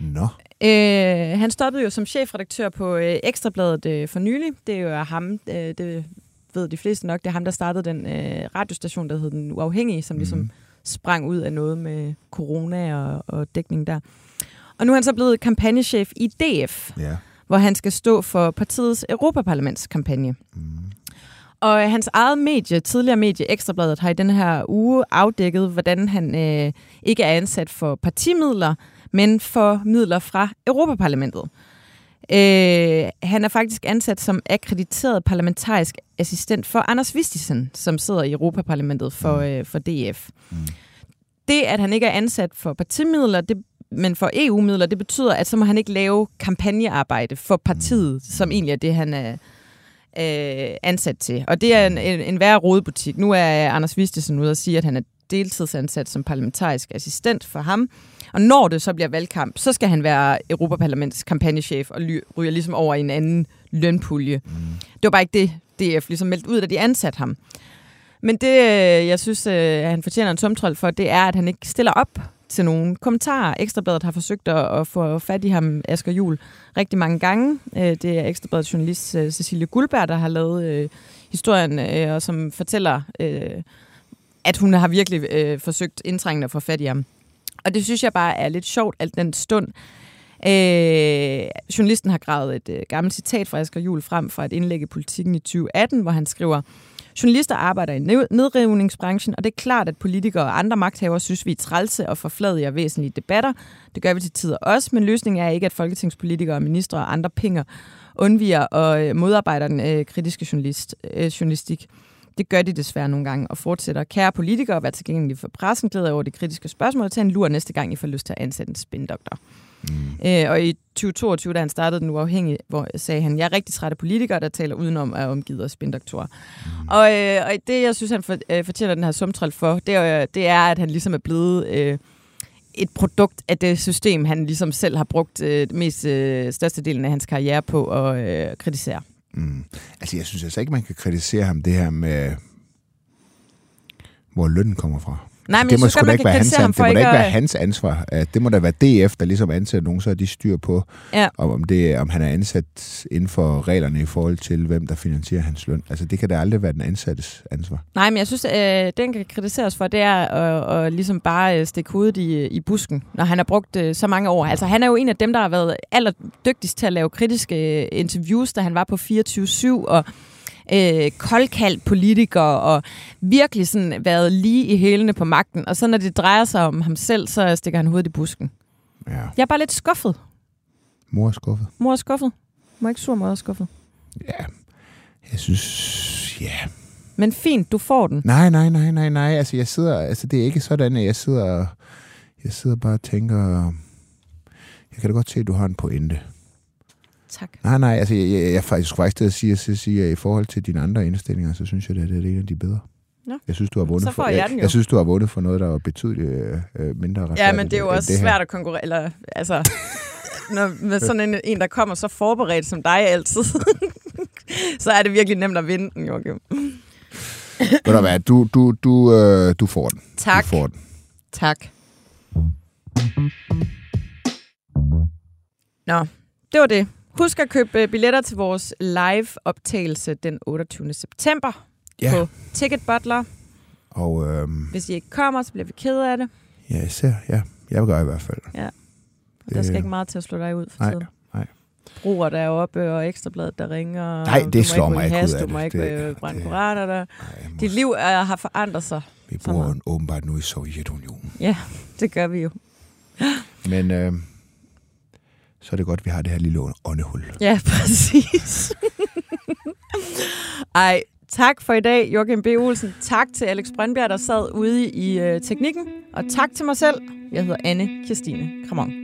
Nå. Øh, han stoppede jo som chefredaktør på øh, Ekstrabladet øh, for nylig. Det er jo ham, øh, det ved de fleste nok, det er ham, der startede den øh, radiostation, der hed Den Uafhængige, som ligesom Mhm. sprang ud af noget med corona og, og dækning der. Og nu er han så blevet kampagnechef i DF, Ja. hvor han skal stå for partiets Europaparlamentskampagne. Mm. Og øh, hans eget medie, tidligere medie Ekstrabladet, har i den her uge afdækket, hvordan han øh, ikke er ansat for partimidler, men for midler fra Europaparlamentet. Øh, han er faktisk ansat som akkrediteret parlamentarisk assistent for Anders Vistisen, som sidder i Europaparlamentet for, øh, for DF. Mm. Det, at han ikke er ansat for partimidler, det, men for EU-midler, det betyder, at så må han ikke lave kampagnearbejde for partiet, som egentlig er det, han er øh, ansat til. Og det er en, en, en værre rodebutik. Nu er Anders Vistisen ude og sige, at han er deltidsansat som parlamentarisk assistent for ham. Og når det så bliver valgkamp, så skal han være Europaparlaments kampagnechef og ryger ligesom over i en anden lønpulje. Mm. Det var bare ikke det, DF ligesom meldte ud, da de ansatte ham. Men det, øh, jeg synes, øh, han fortjener en tomtrold for, det er, at han ikke stiller op til nogle kommentarer. Ekstrabladet har forsøgt at, at få fat i ham, Asger Jul, rigtig mange gange. Øh, det er Ekstrabladets journalist øh, Cecilie Guldberg, der har lavet øh, historien, øh, og som fortæller, øh, at hun har virkelig øh, forsøgt indtrængende at få fat i ham. Og det synes jeg bare er lidt sjovt, alt den stund. Øh, journalisten har gravet et øh, gammelt citat fra Asger Jul frem fra et indlæg i Politiken i 2018, hvor han skriver, Journalister arbejder i nedrivningsbranchen, og det er klart, at politikere og andre magthavere synes, vi er trælse og forfladiger væsentlige debatter. Det gør vi til tider også, men løsningen er ikke, at folketingspolitikere, og ministre og andre pinger undviger og øh, modarbejder den øh, kritiske journalist, øh, journalistik. Det gør de desværre nogle gange og fortsætter. Kære politikere, vær tilgængelige for pressen, glæder over de kritiske spørgsmål til en lur næste gang, I får lyst til at ansætte en spindoktor. Mm. Øh, og i 2022, da han startede den uafhængige, hvor sagde han, jeg er rigtig træt af politikere, der taler udenom at omgivet af spindoktorer. Mm. Og, øh, og det, jeg synes, han for, øh, fortjener den her sumtrol for, det er, det er, at han ligesom er blevet... Øh, et produkt af det system, han ligesom selv har brugt øh, mest øh, størstedelen af hans karriere på at øh, kritisere. Mm. Altså, jeg synes altså ikke, man kan kritisere ham det her med, hvor lønnen kommer fra. Nej, men det må sgu da ikke være hans, ham det for må da ikke ikke være at... hans ansvar. Det må da være DF, der ligesom ansætter nogen, så er de styr på, Ja. om, om, det, om han er ansat inden for reglerne i forhold til, hvem der finansierer hans løn. Altså, det kan da aldrig være den ansattes ansvar. Nej, men jeg synes, øh, den kan kritiseres for, det er at, at ligesom bare øh, stikke hovedet i, i busken, når han har brugt øh, så mange år. Altså, han er jo en af dem, der har været allerdygtigst til at lave kritiske øh, interviews, da han var på 24-7, og øh, koldkaldt politiker, og virkelig sådan været lige i hælene på magten. Og så når det drejer sig om ham selv, så stikker han hovedet i busken. Ja. Jeg er bare lidt skuffet. Mor er skuffet. Mor er skuffet. Mor er ikke sur, mor er skuffet. Ja, jeg synes... Ja. Men fint, du får den. Nej, nej, nej, nej, nej. Altså, jeg sidder... Altså, det er ikke sådan, at jeg sidder... Jeg sidder bare og tænker... Jeg kan da godt se, at du har en pointe. Tak. Nej, nej, altså, jeg, jeg, jeg er faktisk faktisk til at sige, at, sige, at i forhold til dine andre indstillinger, så synes jeg, at det er en af de bedre. Nå. Jeg synes, du har vundet for, jeg jeg, jeg synes, du har vundet for noget, der var betydeligt øh, øh, mindre. Ja, men det er jo også det her. svært at konkurrere. Eller, altså, når, med sådan en, en, der kommer så forberedt som dig altid, så er det virkelig nemt at vinde den, Joachim. Ved du hvad, du, du, du, øh, du får den. Tak. Du får den. Tak. Nå, det var det. Husk at købe øh, billetter til vores live-optagelse den 28. september Ja, på Ticket Butler. og øh, Hvis I ikke kommer, så bliver vi ked af det. ja, især, ja, jeg vil gøre i hvert fald. Der skal ikke meget til at slå dig ud for Nej, tiden. nej. Bruger der er oppe, og ekstrabladet, der ringer. Nej, og det slår mig ikke ud hash, af Du det. må ikke Det- øh, brænde det- koraner der. Nej, Dit liv er, har forandret sig. Vi bor åbenbart nu i Sovjetunionen. Ja, det gør vi jo. Men øh, så er det godt, at vi har det her lille åndehul. Ja, præcis. Ej, tak for i dag, Joachim B. Olsen. Tak til Alex Brøndbjerg, der sad ude i øh, teknikken. Og tak til mig selv. Jeg hedder Anne Kirstine Kramon.